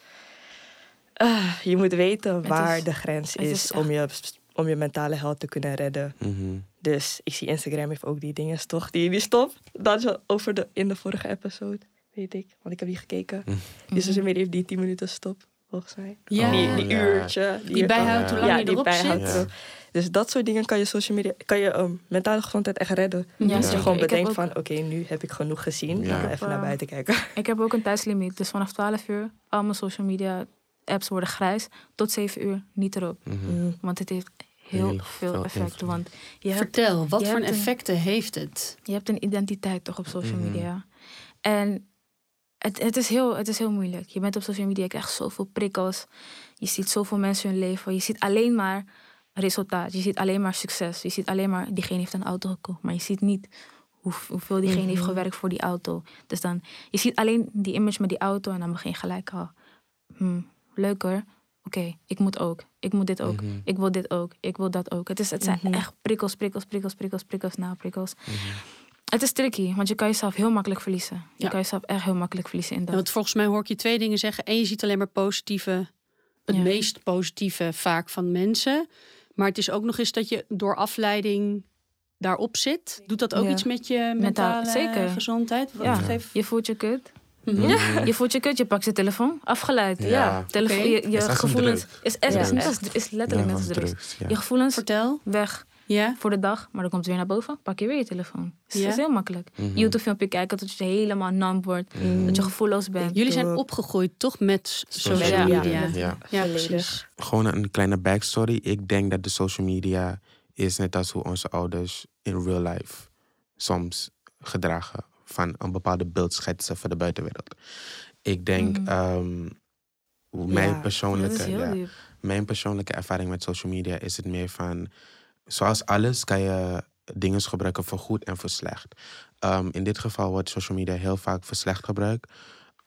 Ah, je moet weten Het waar is- de grens het is, is om, je, om je mentale health te kunnen redden. Mhm. Dus ik zie Instagram heeft ook die dingen toch, die, die stop. Dat is over de, in de vorige episode, weet ik. Want ik heb die gekeken. Mhm. Die social media heeft die 10 minuten stop, volgens mij. Ja. Die, die Ja. uurtje. Die je bijhoudt hoe lang ja, je die erop zit. Dus dat soort dingen kan je social media, kan je um, mentale gezondheid echt redden. Ja, Als je zeker. gewoon bedenkt ook- van, oké, nu heb ik genoeg gezien. Ja. Ik ga even naar buiten kijken. Ik heb ook een tijdslimiet. Dus vanaf 12 uur, al mijn social media apps worden grijs. Tot 7 uur niet erop. Mhm. Mm. Want het heeft heel, Heel veel veel effecten. Want je hebt, Vertel, wat je voor hebt een- effecten heeft het? je hebt een identiteit toch op social Mhm. media. En het, het, is heel, het is heel moeilijk. Je bent op social media, je krijgt zoveel prikkels. Je ziet zoveel mensen hun leven. Je ziet alleen maar resultaat. Je ziet alleen maar succes. Je ziet alleen maar, diegene heeft een auto gekocht. Maar je ziet niet hoe, hoeveel diegene heeft Mhm. gewerkt voor die auto. Dus dan, je ziet alleen die image met die auto en dan begin je gelijk al. Hmm, leuk hoor. Oké, ik moet ook. Ik moet dit ook. Mhm. Ik wil dit ook. Ik wil dat ook. Het, is, het zijn Mhm. echt prikkels, prikkels, prikkels, prikkels, prikkels, na prikkels. Het is tricky, want je kan jezelf heel makkelijk verliezen. Je Ja. kan jezelf echt heel makkelijk verliezen in Ja, dat. want volgens mij hoor ik je twee dingen zeggen. En je ziet alleen maar positieve, het Ja. meest positieve vaak van mensen. Maar het is ook nog eens dat je door afleiding daarop zit. Doet dat ook Ja. iets met je Mentaal, mentale zeker. gezondheid? Wat Ja. Je voelt je kut. Mhm. Je voelt je kut, je pakt je telefoon. Afgeleid. Ja. Ja. Je Is je gevoelens. Is, is, Ja. is, letterlijk Ja, net als drugs. drugs, ja. Je gevoelens Vertel. weg Ja. voor de dag, maar dan komt het weer naar boven. Pak je weer je telefoon. Dus Ja. Het is heel makkelijk. Mhm. YouTube-filmpje kijken tot je helemaal nam wordt. Mhm. Dat je gevoelloos bent. Jullie zijn opgegroeid toch met social media. Ja, Ja. Volledig. precies. Gewoon een kleine backstory. Ik denk dat de social media is net als hoe onze ouders in real life soms gedragen van een bepaalde beeld schetsen voor de buitenwereld. Ik denk, hoe mijn, Ja, Dat persoonlijke, is heel ja, mijn persoonlijke ervaring met social media is het meer van, zoals alles kan je dingen gebruiken voor goed en voor slecht. Ehm, in dit geval wordt social media heel vaak voor slecht gebruikt.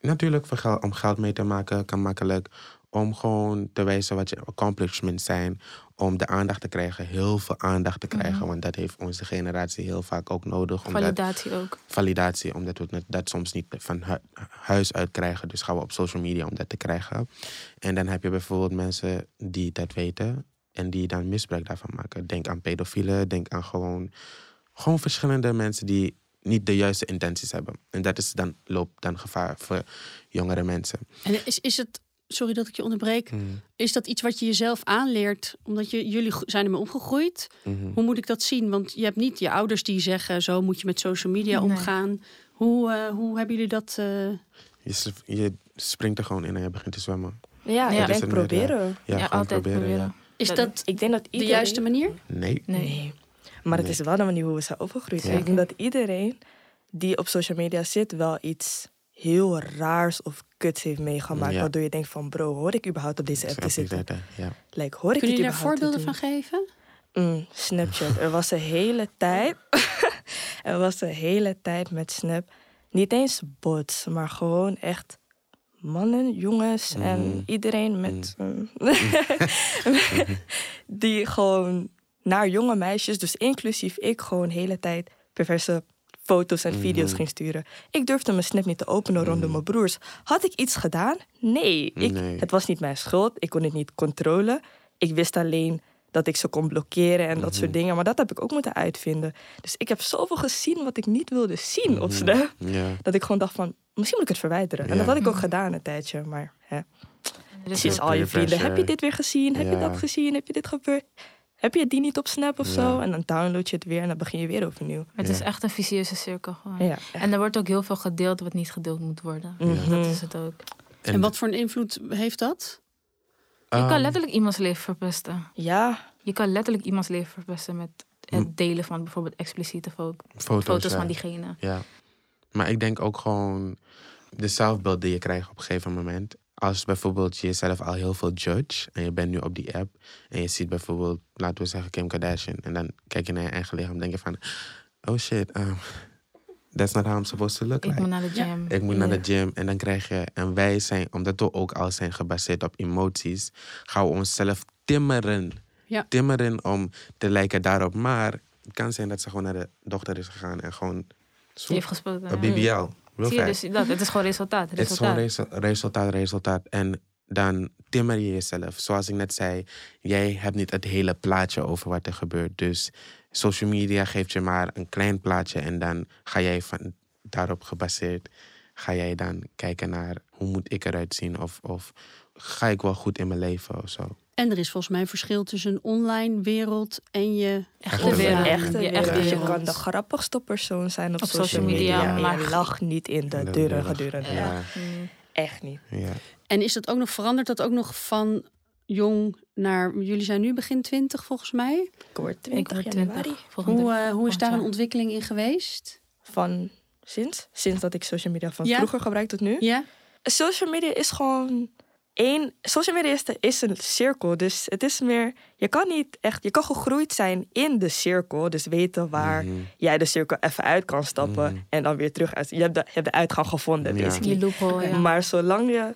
Natuurlijk voor geld, om geld mee te maken kan makkelijk. Om gewoon te wijzen wat je accomplishments zijn. Om de aandacht te krijgen, heel veel aandacht te krijgen. Mhm. Want dat heeft onze generatie heel vaak ook nodig. Omdat, Validatie ook. validatie, omdat we dat soms niet van hu- huis uit krijgen. Dus gaan we op social media om dat te krijgen. En dan heb je bijvoorbeeld mensen die dat weten en die dan misbruik daarvan maken. Denk aan pedofielen, denk aan gewoon, gewoon verschillende mensen die niet de juiste intenties hebben. En dat is dan, loopt dan gevaar voor jongere mensen. En is, is het, sorry dat ik je onderbreek, Mm, is dat iets wat je jezelf aanleert? Omdat je, jullie zijn ermee opgegroeid. mhm. Hoe moet ik dat zien? Want je hebt niet je ouders die zeggen, zo moet je met social media Nee. omgaan. Hoe, eh, hoe hebben jullie dat? eh, Je, je springt er gewoon in en je begint te zwemmen. Ja, Ja. ik denk meer, ja. proberen. Ja, Ja, altijd proberen. proberen. Is Dat- dat Ik denk dat de juiste manier? Nee. Nee. Nee. Maar het is wel de manier hoe we zijn opgegroeid. Ja. Ik denk dat iedereen die op social media zit wel iets heel raars of kuts heeft meegemaakt. Ja. Waardoor je denkt van bro, hoor ik überhaupt op deze app te zitten? Ja. Like, hoor ik Kunnen dit jullie daar voorbeelden van geven? Mm, Snapchat. Er was een hele tijd. er was een hele tijd met Snap. Niet eens bots, maar gewoon echt mannen, jongens Mhm. en iedereen met. mm, die gewoon naar jonge meisjes, dus inclusief ik, gewoon de hele tijd perverse foto's en video's Mhm. ging sturen. Ik durfde mijn Snap niet te openen rondom Mhm. mijn broers. Had ik iets gedaan? Nee. Ik, Nee. Het was niet mijn schuld. Ik kon het niet controleren. Ik wist alleen dat ik ze kon blokkeren en dat soort Mhm. dingen. Maar dat heb ik ook moeten uitvinden. Dus ik heb zoveel gezien wat ik niet wilde zien op Mhm. Ja. Dat ik gewoon dacht van, misschien moet ik het verwijderen. En dat had ik ook gedaan een tijdje. Maar hè, is precies al je peer vrienden. Heb je dit weer gezien? Heb je dat gezien? Heb je dit gebeurd? Heb je die niet op Snap of Ja. zo? En dan download je het weer en dan begin je weer overnieuw. Het Ja. is echt een vicieuze cirkel gewoon. En er wordt ook heel veel gedeeld wat niet gedeeld moet worden. Mhm. Dat is het ook. En, wat voor een invloed heeft dat? Je kan Ehm, letterlijk iemands leven verpesten. Ja, Je kan letterlijk iemands leven verpesten met Mm. het delen van bijvoorbeeld expliciete fo- foto's, foto's ja. van diegene. Ja. Maar ik denk ook gewoon de zelfbeeld die je krijgt op een gegeven moment. Als bijvoorbeeld je jezelf al heel veel judge en je bent nu op die app en je ziet bijvoorbeeld, laten we zeggen Kim Kardashian en dan kijk je naar je eigen lichaam en denk je van, oh shit, um, that's not how I'm supposed to look Ik like. moet naar de gym. Ik moet naar de gym en dan krijg je, en wij zijn, omdat we ook al zijn gebaseerd op emoties, gaan we onszelf timmeren. Ja. Timmeren om te lijken daarop. Maar het kan zijn dat ze gewoon naar de dochter is gegaan en gewoon Die heeft gespoten. een. BBL. Zie je, dus dat, het is gewoon resultaat. Het is gewoon resu- resultaat, resultaat. En dan timmer je jezelf. Zoals ik net zei, jij hebt niet het hele plaatje over wat er gebeurt. Dus social media geeft je maar een klein plaatje. En dan ga jij van daarop gebaseerd, ga jij dan kijken naar hoe moet ik eruit zien? Of, of ga ik wel goed in mijn leven of zo? En er is volgens mij een verschil tussen een online wereld en je Echte Echte wereld. wereld. echte Je wereld. echte Dus je wereld. kan de grappigste persoon zijn op, Op social social media. maar- je lacht niet in de deuren ik. gedurende. Ja. Mm. Echt niet. Ja. En is dat ook nog veranderd? Dat ook nog van jong naar. Jullie zijn nu begin 20 volgens mij. Ik word Ik 20 word januari. 20. Volgende Hoe, eh, hoe is daar een ontwikkeling in geweest? Van sinds? Sinds dat ik social media van Ja. vroeger gebruik tot nu. Ja? Social media is gewoon... één, social media is, de- is een cirkel. Dus het is meer, je kan niet echt, je kan gegroeid zijn in de cirkel. Dus weten waar Mhm. jij de cirkel even uit kan stappen Mhm. en dan weer terug uit. Je hebt de, je hebt de uitgang gevonden, Ja. basically. Die loophole, ja. Maar zolang je.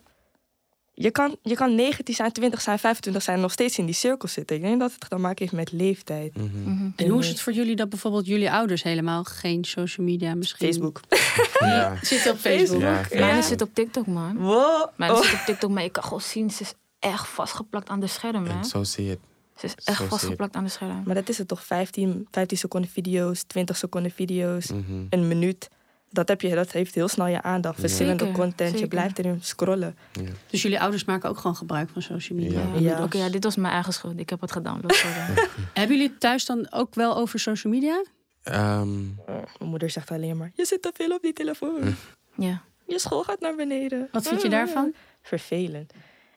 Je kan, je kan 19 zijn, 20 zijn, 25 zijn, nog steeds in die cirkel zitten. Ik denk dat het te maken heeft met leeftijd. Mhm. Mhm. En hoe is het voor jullie dat bijvoorbeeld jullie ouders helemaal geen social media misschien... Facebook. Ja. Zitten op Facebook. Ja. Mijn zit op TikTok, man. Wow. Mijn Oh. zit op TikTok, maar ik kan gewoon zien, ze is echt vastgeplakt aan de scherm, hè. En zo zie je het. Ze is echt vastgeplakt aan de scherm. Maar dat is het toch? 15, 15 seconden video's, 20 seconden video's, Mhm. een minuut. Dat, heb je, dat heeft heel snel je aandacht. Verschillende Zeker, content. Je blijft erin scrollen. Ja. Dus jullie ouders maken ook gewoon gebruik van social media. Ja. Ja. Ja. Oké, ja, dit was mijn eigen schuld. Ik heb het gedownload. Hebben jullie het thuis dan ook wel over social media? Ehm, Oh, mijn moeder zegt alleen maar: Je zit te veel op die telefoon. ja. Je school gaat naar beneden. Wat vind je daarvan? Vervelend.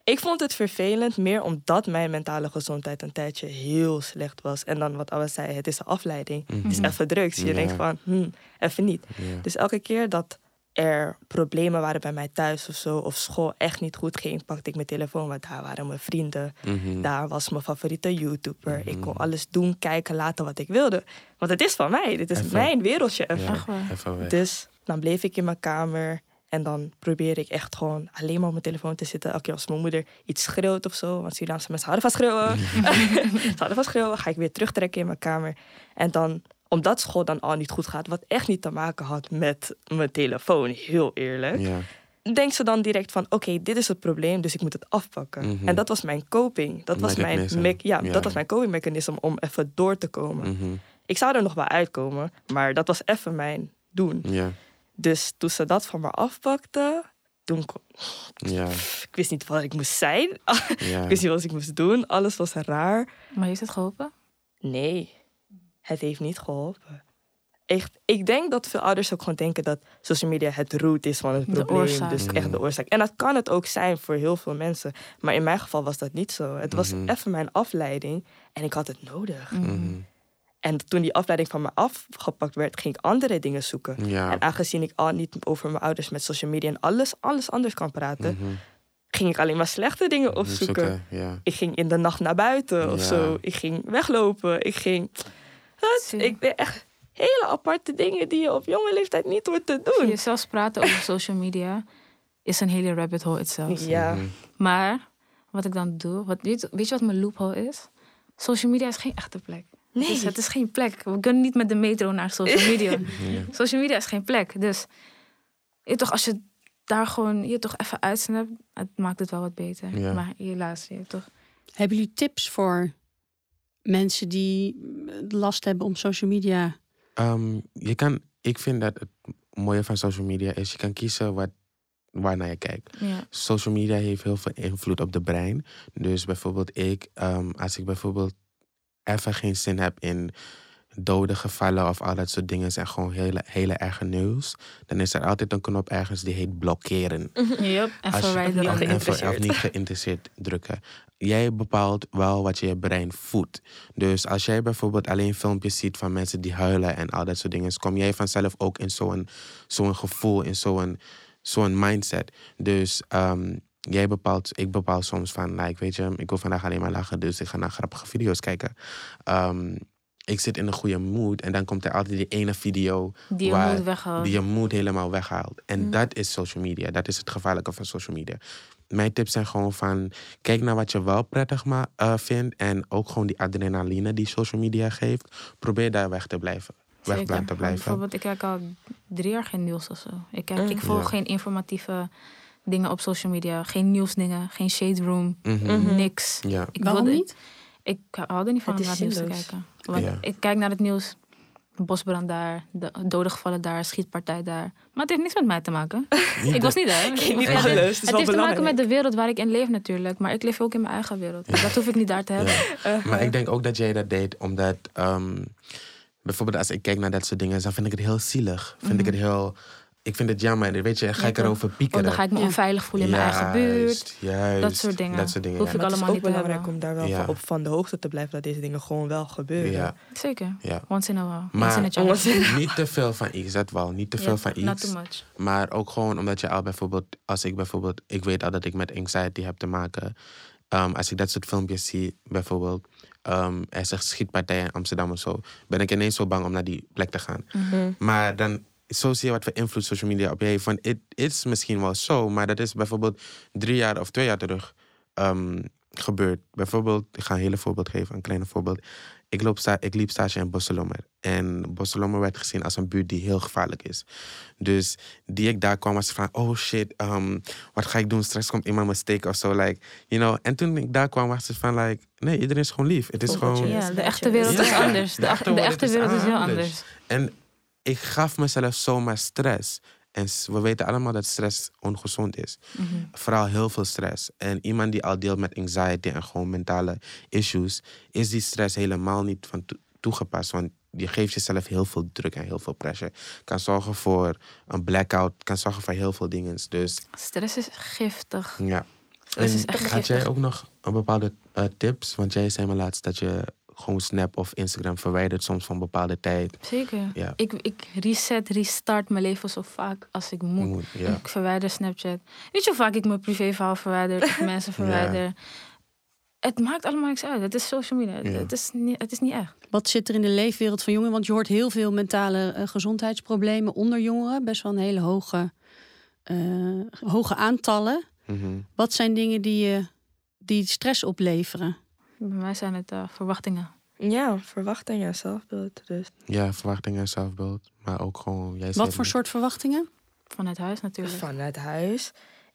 Ik vond het vervelend meer omdat mijn mentale gezondheid een tijdje heel slecht was. En dan wat Awa zei, het is een afleiding. Het is Mhm. even drugs. Je denkt van, hm, even niet. Dus elke keer dat er problemen waren bij mij thuis of zo, of school echt niet goed ging, pakte ik mijn telefoon, want daar waren mijn vrienden. Mhm. Daar was mijn favoriete YouTuber. Ik kon Mhm. alles doen, kijken, laten wat ik wilde. Want het is van mij. Dit is Even. mijn wereldje even. Ja. Dus dan bleef ik in mijn kamer. En dan probeer ik echt gewoon alleen maar op mijn telefoon te zitten. Elke keer als mijn moeder iets schreeuwt of zo. Want Surinaamse mensen houden van schreeuwen. Ze houden van schreeuwen. Ga ik weer terugtrekken in mijn kamer. En dan, omdat school dan al niet goed gaat. Wat echt niet te maken had met mijn telefoon. Heel eerlijk. Ja. Denkt ze dan direct van, oké, dit is het probleem. Dus ik moet het afpakken. Mhm. En dat was mijn coping. Dat was mijn, ja, Ja. dat was mijn coping mechanisme om even door te komen. Mhm. Ik zou er nog wel uitkomen. Maar dat was even mijn doen. Ja. Dus toen ze dat van me afpakte, toen kon- Ja. ik wist niet wat ik moest zijn. Ja. ik wist niet wat ik moest doen. Alles was raar. Maar heeft het geholpen? Nee, het heeft niet geholpen. Echt, ik denk dat veel ouders ook gewoon denken dat social media het root is van het De probleem. oorzaak. Dus echt de Mhm. oorzaak. En dat kan het ook zijn voor heel veel mensen. Maar in mijn geval was dat niet zo. Het was Mhm. even mijn afleiding en ik had het nodig. Mhm. En toen die afleiding van me afgepakt werd, ging ik andere dingen zoeken. Ja. En aangezien ik al niet over mijn ouders met social media en alles, alles anders kan praten, Mhm. ging ik alleen maar slechte dingen opzoeken. Zoeken, Ja. Ik ging in de nacht naar buiten of Ja. zo. Ik ging weglopen. Ik ging. Wat? Ik deed echt hele aparte dingen die je op jonge leeftijd niet hoort te doen. Je zelfs praten over social media is een hele rabbit hole itself. Ja. Mhm. Maar wat ik dan doe, wat, weet, weet je wat mijn loophole is? Social media is geen echte plek. Nee. Dus het is geen plek. We kunnen niet met de metro naar social media. Ja. social media is geen plek. Dus je toch, als je daar gewoon je toch even uitsnapt, het maakt het wel wat beter. Ja. Maar helaas, je toch. Hebben jullie tips voor mensen die last hebben om social media? Ehm, je kan, ik vind dat het mooie van social media is, je kan kiezen wat, waarnaar je kijkt. Ja. Social media heeft heel veel invloed op de brein. Dus bijvoorbeeld ik, ehm, als ik bijvoorbeeld even geen zin heb in dode gevallen of al dat soort dingen zijn gewoon hele, hele erge nieuws, dan is er altijd een knop ergens die heet blokkeren. Yep. En Als je- Niet geïnteresseerd. of niet geïnteresseerd drukken. Jij bepaalt wel wat je je brein voedt. Dus als jij bijvoorbeeld alleen filmpjes ziet van mensen die huilen en al dat soort dingen, kom jij vanzelf ook in zo'n zo'n gevoel, in zo'n zo'n mindset. Dus ehm, jij bepaalt, ik bepaal soms van, nou, ik weet je, ik wil vandaag alleen maar lachen, dus ik ga naar grappige video's kijken. Ehm, ik zit in een goede mood en dan komt er altijd die ene video Die je waar- moet weghouden. die je moed helemaal weghaalt. En Mm. dat is social media. Dat is het gevaarlijke van social media. Mijn tips zijn gewoon van... Kijk naar wat je wel prettig ma- eh, vindt. En ook gewoon die adrenaline die social media geeft. Probeer daar weg te blijven. Weg te blijven. Bijvoorbeeld, ik kijk al drie jaar geen nieuws of zo. Ik, kijk, Mm. ik volg Ja. geen informatieve dingen op social media. Geen nieuwsdingen, geen shade room, Mhm. Mhm. niks. Ja. Ik Waarom wilde- niet? Ik hou er niet van om naar het nieuws te kijken. Want Ja. ik kijk naar het nieuws. Bosbrand daar, de doden gevallen daar, schietpartij daar. Maar het heeft niks met mij te maken. ik was niet daar. Niet Ja, alles, dit- het is het wel heeft te maken met de wereld waar ik in leef natuurlijk. Maar ik leef ook in mijn eigen wereld. Dat hoef ik niet daar te hebben. Ja. Maar ik denk ook dat jij dat deed omdat... ehm, bijvoorbeeld als ik kijk naar dat soort dingen... dan vind ik het heel zielig. Vind ik het heel... ik vind het jammer. Weet je, ga ik erover Of piekeren. dan ga ik me onveilig voelen in mijn eigen buurt. Juist, Juist, Dat soort dingen. Dat soort dingen, Hoef ja. ik Maar het is allemaal ook niet te belangrijk hebben. om daar wel Ja. van op van de hoogte te blijven dat deze dingen gewoon wel gebeuren. Ja. Zeker. Ja. Once in a while. Maar- Once in a Niet te veel van iets, dat wel. Niet te veel Ja, van Not iets. too much. Maar ook gewoon omdat je al bijvoorbeeld, als ik bijvoorbeeld, ik weet al dat ik met anxiety heb te maken. Ehm, als ik dat soort filmpjes zie, bijvoorbeeld, ehm, er is een schietpartij in Amsterdam of zo, ben ik ineens zo bang om naar die plek te gaan. Mhm. Maar dan, zo zie je wat voor invloed social media op je heeft. Van, het is misschien wel zo, maar dat is bijvoorbeeld drie jaar of twee jaar terug ehm, gebeurd. Bijvoorbeeld, ik ga een hele voorbeeld geven, een kleine voorbeeld. Ik, loop sta, ik liep stage in Bosselommer. En Bosselommer werd gezien als een buurt die heel gevaarlijk is. Dus die ik daar kwam was van, oh shit, ehm, wat ga ik doen? Straks komt iemand me steken of zo. Like, you know. En toen ik daar kwam was het van, like, nee, iedereen is gewoon lief. Het is gewoon... Ja, de echte wereld is anders. de De, echte de wereld echte is wereld is heel anders. anders. En ik gaf mezelf zomaar stress. En we weten allemaal dat stress ongezond is. Mhm. Vooral heel veel stress. En iemand die al deelt met anxiety en gewoon mentale issues, is die stress helemaal niet van toe- toegepast. Want je geeft jezelf heel veel druk en heel veel pressure. Kan zorgen voor een blackout, kan zorgen voor heel veel dingen. Dus Stress is giftig. ja. Stress is En echt had giftig. jij ook nog een bepaalde eh, tips? Want jij zei me laatst dat je gewoon Snap of Instagram verwijdert soms van bepaalde tijd. Zeker. Ja. Ik, ik reset, restart mijn leven zo vaak als ik moet. Moet, ja. Ik verwijder Snapchat. Weet je hoe vaak ik mijn privéverhaal verwijder of mensen verwijder? Het maakt allemaal niks uit. Het is social media. Ja. Het, is niet, het is niet echt. Wat zit er in de leefwereld van jongeren? Want je hoort heel veel mentale eh, gezondheidsproblemen onder jongeren. Best wel een hele hoge, eh, hoge aantallen. Mhm. Wat zijn dingen die, je die stress opleveren? Bij mij zijn het eh, verwachtingen. Ja, verwachtingen en zelfbeeld. Dus Ja, verwachtingen en zelfbeeld. Maar ook gewoon... Jij Wat voor soort verwachtingen? Vanuit huis natuurlijk. vanuit huis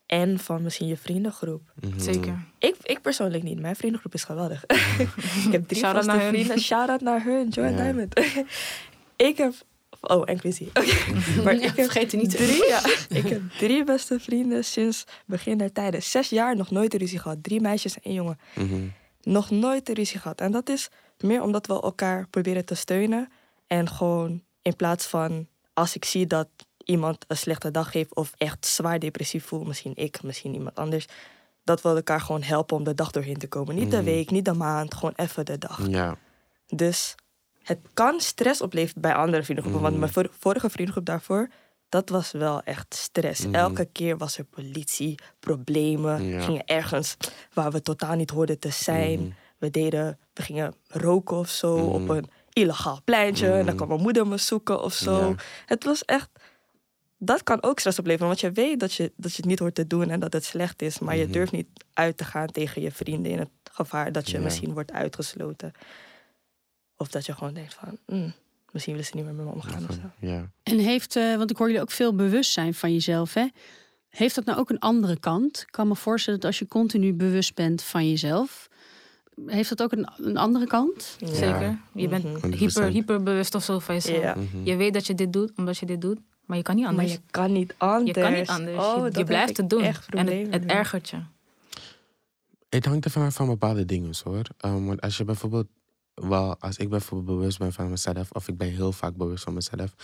en van misschien je vriendengroep. Mhm. Zeker. Ik, ik persoonlijk niet. Mijn vriendengroep is geweldig. ik heb drie Shout-out vaste naar hun. vrienden. Shout-out naar hun. Joy Ja. Diamond. ik heb... Oh, en Quincy. Oké. Maar ik heb vergeet er niet drie, ja, ik heb drie beste vrienden sinds begin der tijden. Zes jaar nog nooit een ruzie gehad. Drie meisjes en één jongen. Mhm. Nog nooit een ruzie gehad. En dat is meer omdat we elkaar proberen te steunen. En gewoon in plaats van als ik zie dat iemand een slechte dag heeft of echt zwaar depressief voelt, misschien ik, misschien iemand anders, dat we elkaar gewoon helpen om de dag doorheen te komen. Niet de Mhm. week, niet de maand, gewoon even de dag. Ja. Dus het kan stress opleveren bij andere vriendengroepen. Want Mhm. mijn vor- vorige vriendengroep daarvoor, dat was wel echt stress. Mhm. Elke keer was er politie, problemen. Ja. We gingen ergens waar we totaal niet hoorden te zijn. Mhm. We deden, we gingen roken of zo Mhm. op een illegaal pleintje. En dan kwam mijn moeder me zoeken of zo. Ja. Het was echt. Dat kan ook stress opleveren, want je weet dat je, dat je het niet hoort te doen en dat het slecht is, maar je durft niet uit te gaan tegen je vrienden in het gevaar dat je Ja. misschien wordt uitgesloten. Of dat je gewoon denkt van, "Mm, misschien willen ze niet meer met me omgaan of zo. Ja. En heeft, eh, want ik hoor jullie ook veel bewustzijn van jezelf, hè? Heeft dat nou ook een andere kant? Ik kan me voorstellen dat als je continu bewust bent van jezelf, heeft dat ook een, een andere kant? Ja. Zeker. Je bent Mhm. hyper, 100%. hyperbewust of zo van jezelf. Ja. Mhm. Je weet dat je dit doet omdat je dit doet, maar je kan niet Maar anders. je kan niet anders. Je kan niet anders. Oh, je, blijft het doen. En het, ergert je. Het hangt er vanaf van bepaalde dingen hoor. Ehm, want als je bijvoorbeeld, wel, als ik bijvoorbeeld bewust ben van mezelf, of ik ben heel vaak bewust van mezelf,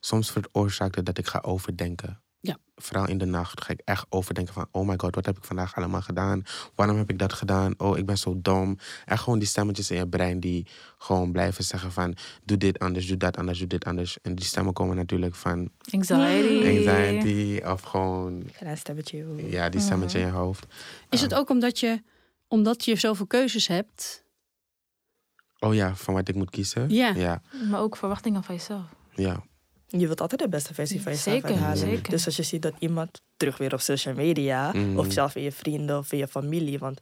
soms veroorzaakt het dat ik ga overdenken. Ja. Vooral in de nacht ga ik echt overdenken van, oh my god, wat heb ik vandaag allemaal gedaan? Waarom heb ik dat gedaan? Oh, ik ben zo dom. En gewoon die stemmetjes in je brein die gewoon blijven zeggen van, doe dit anders, doe dat anders, doe dit anders. En die stemmen komen natuurlijk van Anxiety. anxiety of gewoon, stemmetje. oeh. ja, die stemmetje in je hoofd. Is het ook omdat je, omdat je zoveel keuzes hebt? Oh ja, van wat ik moet kiezen? Ja. Ja, Maar ook verwachtingen van jezelf. ja. Je wilt altijd de beste versie van jezelf Zeker, uithalen. zeker. Dus als je ziet dat iemand terug weer op social media, Mhm. of zelf in je vrienden of in je familie, want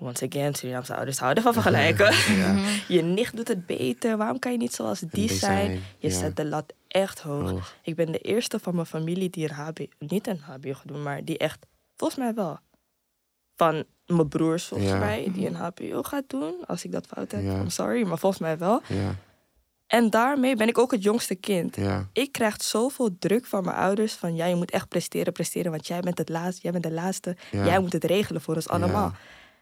once again, Surinaamse ouders houden van vergelijken. Ja. Je nicht doet het beter, waarom kan je niet zoals die Die zijn? zijn, Je ja. zet de lat echt hoog. Hoog. Ik ben de eerste van mijn familie die een HBO, niet een HBO doen, maar die echt, volgens mij wel, van mijn broers volgens Ja. mij, die een HBO gaat doen. Als ik dat fout heb, Ja. I'm sorry, maar volgens mij wel. Ja, En daarmee ben ik ook het jongste kind. Ik krijg zoveel druk van mijn ouders van ja, je moet echt presteren, presteren, want jij bent het laatste, jij bent de laatste. Jij moet het regelen voor ons allemaal.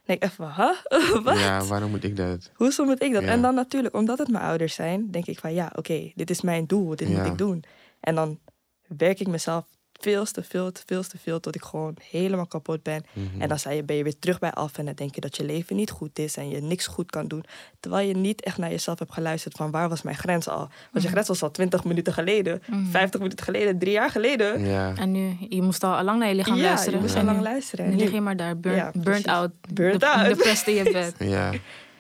Denk ik even, huh? Wat? Ja, waarom moet ik dat? Hoezo moet ik dat? En dan natuurlijk, omdat het mijn ouders zijn, denk ik van ja, oké, dit is mijn doel, dit moet ik doen. En dan werk ik mezelf veel te veel, te veel, te veel, tot ik gewoon helemaal kapot ben. Mhm. En dan sta je, ben je weer terug bij af en dan denk je dat je leven niet goed is en je niks goed kan doen. Terwijl je niet echt naar jezelf hebt geluisterd van waar was mijn grens al. Want je Mhm. grens was al 20 minuten geleden, Mhm. 50 minuten geleden, drie jaar geleden. Ja. En nu, je moest al lang naar je lichaam ja, luisteren. je moest En al lang luisteren. Nu En lig je maar daar, burn, Ja, burnt out. Burnt de, out. Depressed in je bed. ja.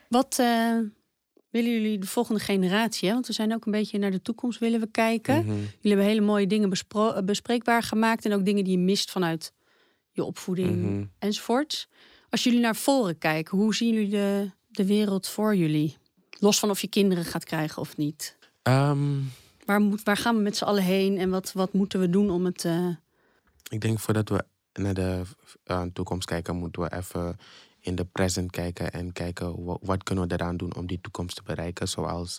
Wat eh, willen jullie de volgende generatie? Hè? Want we zijn ook een beetje naar de toekomst willen we kijken. Mhm. Jullie hebben hele mooie dingen eh, bespreekbaar gemaakt. En ook dingen die je mist vanuit je opvoeding Mhm. enzovoorts. Als jullie naar voren kijken, hoe zien jullie de, de wereld voor jullie? Los van of je kinderen gaat krijgen of niet. Ehm, Waar, moet, waar gaan we met z'n allen heen en wat, wat moeten we doen om het... eh, ik denk voordat we naar de eh, toekomst kijken, moeten we even in de present kijken en kijken wa- wat kunnen we eraan doen om die toekomst te bereiken. Zoals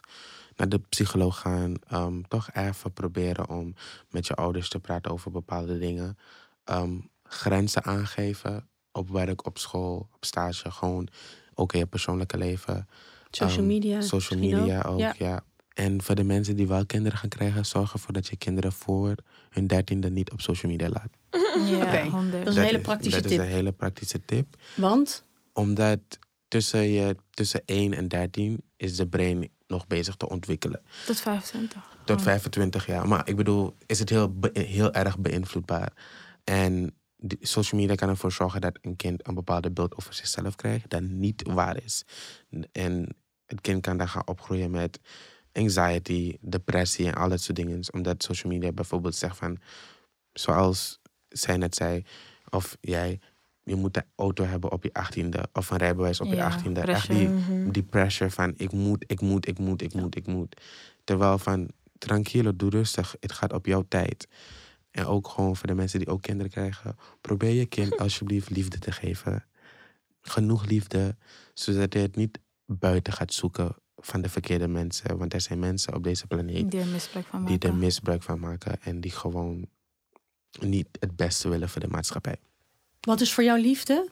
naar de psycholoog gaan, ehm, toch even proberen om met je ouders te praten over bepaalde dingen. Ehm, grenzen aangeven op werk, op school, op stage, gewoon ook in je persoonlijke leven. social Ehm, media? Social misschien media ook, Ja. ja. En voor de mensen die wel kinderen gaan krijgen, zorg ervoor dat je kinderen voor hun dertiende niet op social media laat. Ja, Oké. 100. Dat is een hele praktische dat tip. is een hele praktische tip. Want? Omdat tussen, je, tussen 1 en 13 is de brein nog bezig te ontwikkelen. Tot 25. Tot Oh. 25 jaar. Maar ik bedoel, is het heel, heel erg beïnvloedbaar. En social media kan ervoor zorgen dat een kind een bepaalde beeld over zichzelf krijgt dat niet waar is. En het kind kan dan gaan opgroeien met anxiety, depressie en al dat soort dingen. Omdat social media bijvoorbeeld zegt van, zoals zij net zei, of jij, je moet een auto hebben op je achttiende of een rijbewijs op je achttiende. Echt die, Mhm. die pressure van ik moet, ik moet, ik moet, ik moet, ik moet. Terwijl van tranquilo, doe rustig. Het gaat op jouw tijd. En ook gewoon voor de mensen die ook kinderen krijgen. Probeer je kind alsjeblieft liefde te geven. Genoeg liefde, zodat hij het niet buiten gaat zoeken van de verkeerde mensen. Want er zijn mensen op deze planeet Die er misbruik van die maken. er misbruik van maken. En die gewoon niet het beste willen voor de maatschappij. Wat is voor jou liefde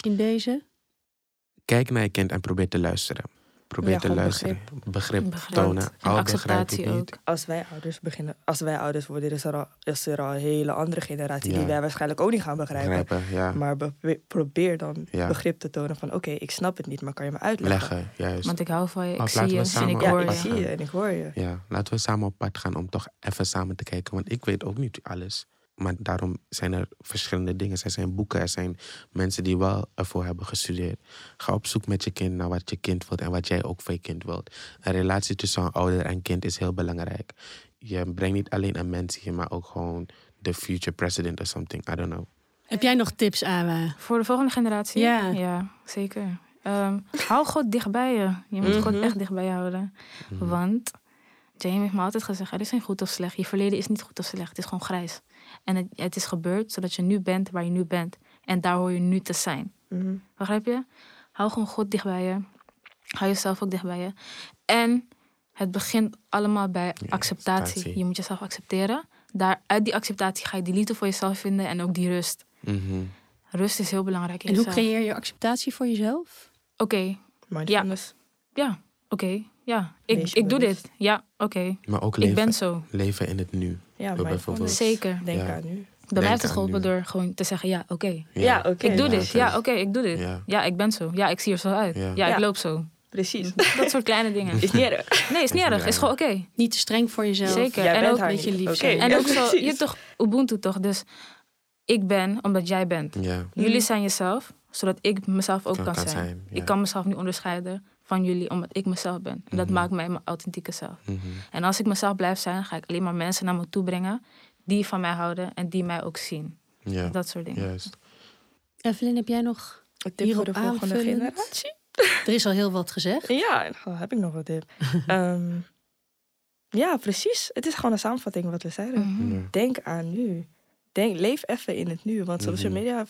in deze? Kijk naar je kind en probeer te luisteren. Probeer Ja, te luisteren. Begrip, Begrip. tonen. Al ik acceptatie niet. ook. Als wij ouders beginnen, als wij ouders worden, is er al, is er al een hele andere generatie Ja. die wij waarschijnlijk ook niet gaan begrijpen. Begrijpen, ja. Maar be- probeer dan Ja. begrip te tonen van oké, ik snap het niet, maar kan je me uitleggen? Leggen, juist. Want ik hou van je, ik Of zie je en samen ik hoor ik je. zie je en ik hoor je. Ja, laten we samen op pad gaan om toch even samen te kijken. Want ik weet ook niet alles. Maar daarom zijn er verschillende dingen. Er zijn boeken, er zijn mensen die wel ervoor hebben gestudeerd. Ga op zoek met je kind naar wat je kind wilt en wat jij ook voor je kind wilt. Een relatie tussen een ouder en kind is heel belangrijk. Je brengt niet alleen een mens hier, maar ook gewoon de future president of something. I don't know. Heb jij nog tips, Awa? Voor de volgende generatie? Ja. Ja, zeker. Ehm, hou God dicht bij je. Je moet God Mhm. echt dicht bij je houden. Mhm. Want Jamie heeft me altijd gezegd, er is geen goed of slecht. Je verleden is niet goed of slecht, het is gewoon grijs. En het, het is gebeurd zodat je nu bent waar je nu bent. En daar hoor je nu te zijn. Mhm. Begrijp je? Hou gewoon God dicht bij je. Hou jezelf ook dicht bij je. En het begint allemaal bij acceptatie. acceptatie. Je moet jezelf accepteren. Daar, uit die acceptatie ga je die liefde voor jezelf vinden en ook die rust. Mhm. Rust is heel belangrijk in En hoe creëer je acceptatie voor jezelf? Oké, Mindfulness. ja, oké, ja. Ik, ik doe dit. Ja, oké. Maar ook Ik leven, ben zo. leven in het nu. Ja, mindfulness. Zeker. Denk Ja. aan nu. Bij mij heeft het geholpen door gewoon te zeggen, ja, oké. Ja, oké. Ik doe Ja, dit. Ja, oké, ik doe dit. Ja. Ja, ik ben zo. Ja, ik zie er zo uit. Ja. Ja, Ja. ik loop zo. Precies. Dat soort kleine dingen. Is niet erg. Nee, is niet Is erg. Is gewoon oké. Niet te streng voor jezelf. Zeker. Jij en bent ook haar een beetje lief zijn. En ja, ook zo, je hebt toch Ubuntu toch? Dus ik ben omdat jij bent. Ja. Jullie zijn jezelf, zodat ik mezelf ook Kan- kan, kan zijn. zijn, ja. Ik kan mezelf nu onderscheiden van jullie, omdat ik mezelf ben. En dat Mhm. maakt mij mijn authentieke zelf. Mhm. En als ik mezelf blijf zijn, ga ik alleen maar mensen naar me toe brengen die van mij houden en die mij ook zien. Ja, Dat soort dingen. juist. Evelyn, heb jij nog... Een tip voor de volgende aanvullend? generatie? Er is al heel wat gezegd. Ja, heb ik nog wat tip. Ehm, ja, precies. Het is gewoon een samenvatting wat we zeiden. Mhm. Ja. Denk aan nu. Denk, leef even in het nu. Want social media...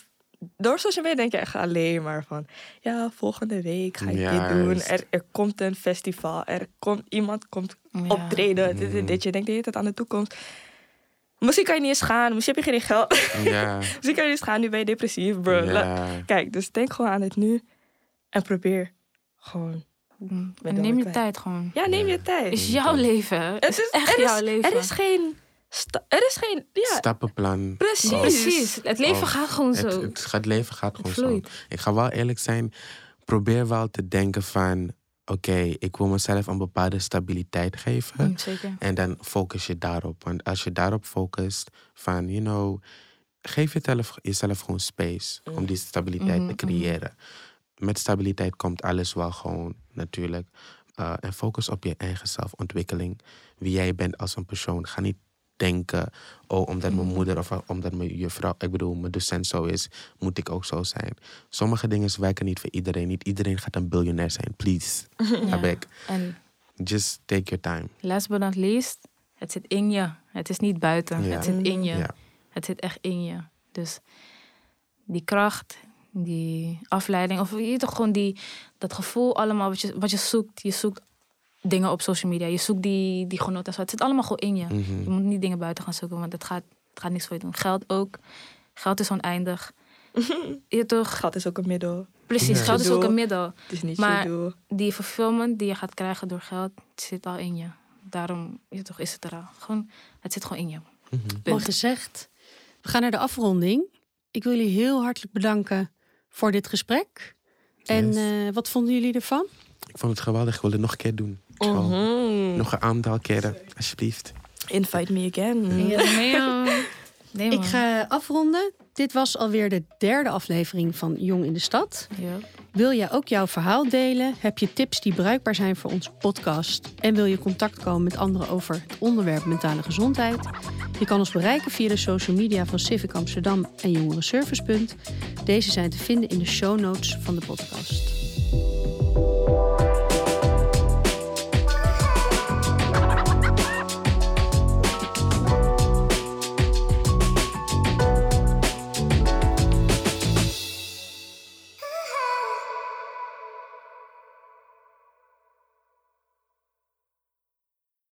Door social media denk je echt alleen maar van... Ja, volgende week ga ik dit doen. Er, er komt een festival. Er komt, iemand komt Ja. optreden. Dit, dit, dit. Je denkt de hele tijd aan de toekomst. Misschien kan je niet eens gaan. Misschien heb je geen geld. Ja. Misschien kan je niet eens gaan. Nu ben je depressief, bro. Ja. Kijk, dus denk gewoon aan het nu. En probeer gewoon... Mm. En neem je tijd gewoon. Ja, neem je tijd. Het is jouw leven. Het is echt er jouw leven. Er is geen sta- er is geen. Ja, Stappenplan. precies. Oh. Precies. Het leven Oh, gaat gewoon zo. Het, het, leven gaat gewoon zo. Ik ga wel eerlijk zijn. Probeer wel te denken van... Oké, ik wil mezelf een bepaalde stabiliteit geven. Mm, zeker. En dan focus je daarop. Want als je daarop focust van, you know... Geef jezelf, jezelf gewoon space om die stabiliteit te creëren. Met stabiliteit komt alles wel gewoon natuurlijk. Uh, en focus op je eigen zelfontwikkeling. Wie jij bent als een persoon. Ga niet denken, oh, omdat mijn moeder of omdat mijn juffrouw, ik bedoel, mijn docent zo is, moet ik ook zo zijn. Sommige dingen werken niet voor iedereen. Niet iedereen gaat een biljonair zijn. Please, heb Ja. ik. En Just take your time. last but not least, het zit in je. Het is niet buiten. Ja. Het zit in je. Ja. Het zit echt in je. Dus die kracht, die afleiding, of je toch gewoon die, dat gevoel allemaal wat je, wat je zoekt. Je zoekt dingen op social media. Je zoekt die, die genot en zo. Het zit allemaal gewoon in je. Mhm. Je moet niet dingen buiten gaan zoeken, want het gaat, het gaat niks voor je doen. Geld ook. Geld is oneindig. je toch? Geld is ook een middel. Precies, Ja. geld is ook een middel. Het is niet Maar- je doel. Die fulfillment die je gaat krijgen door geld, het zit al in je. Daarom je toch, is het er al. Gewoon, het zit gewoon in je. Mhm. Mooi gezegd. We gaan naar de afronding. Ik wil jullie heel hartelijk bedanken voor dit gesprek. En eh, wat vonden jullie ervan? Ik vond het geweldig. Ik wil het nog een keer doen. Gewoon Mhm. Nog een aantal keren, alsjeblieft. Invite me again. nee, nee, Ik ga afronden. Dit was alweer de derde aflevering van Jong in de Stad. Ja. Wil jij ook jouw verhaal delen? Heb je tips die bruikbaar zijn voor onze podcast? En wil je contact komen met anderen over het onderwerp mentale gezondheid? Je kan ons bereiken via de social media van Civic Amsterdam en Jongeren Servicepunt. Deze zijn te vinden in de show notes van de podcast.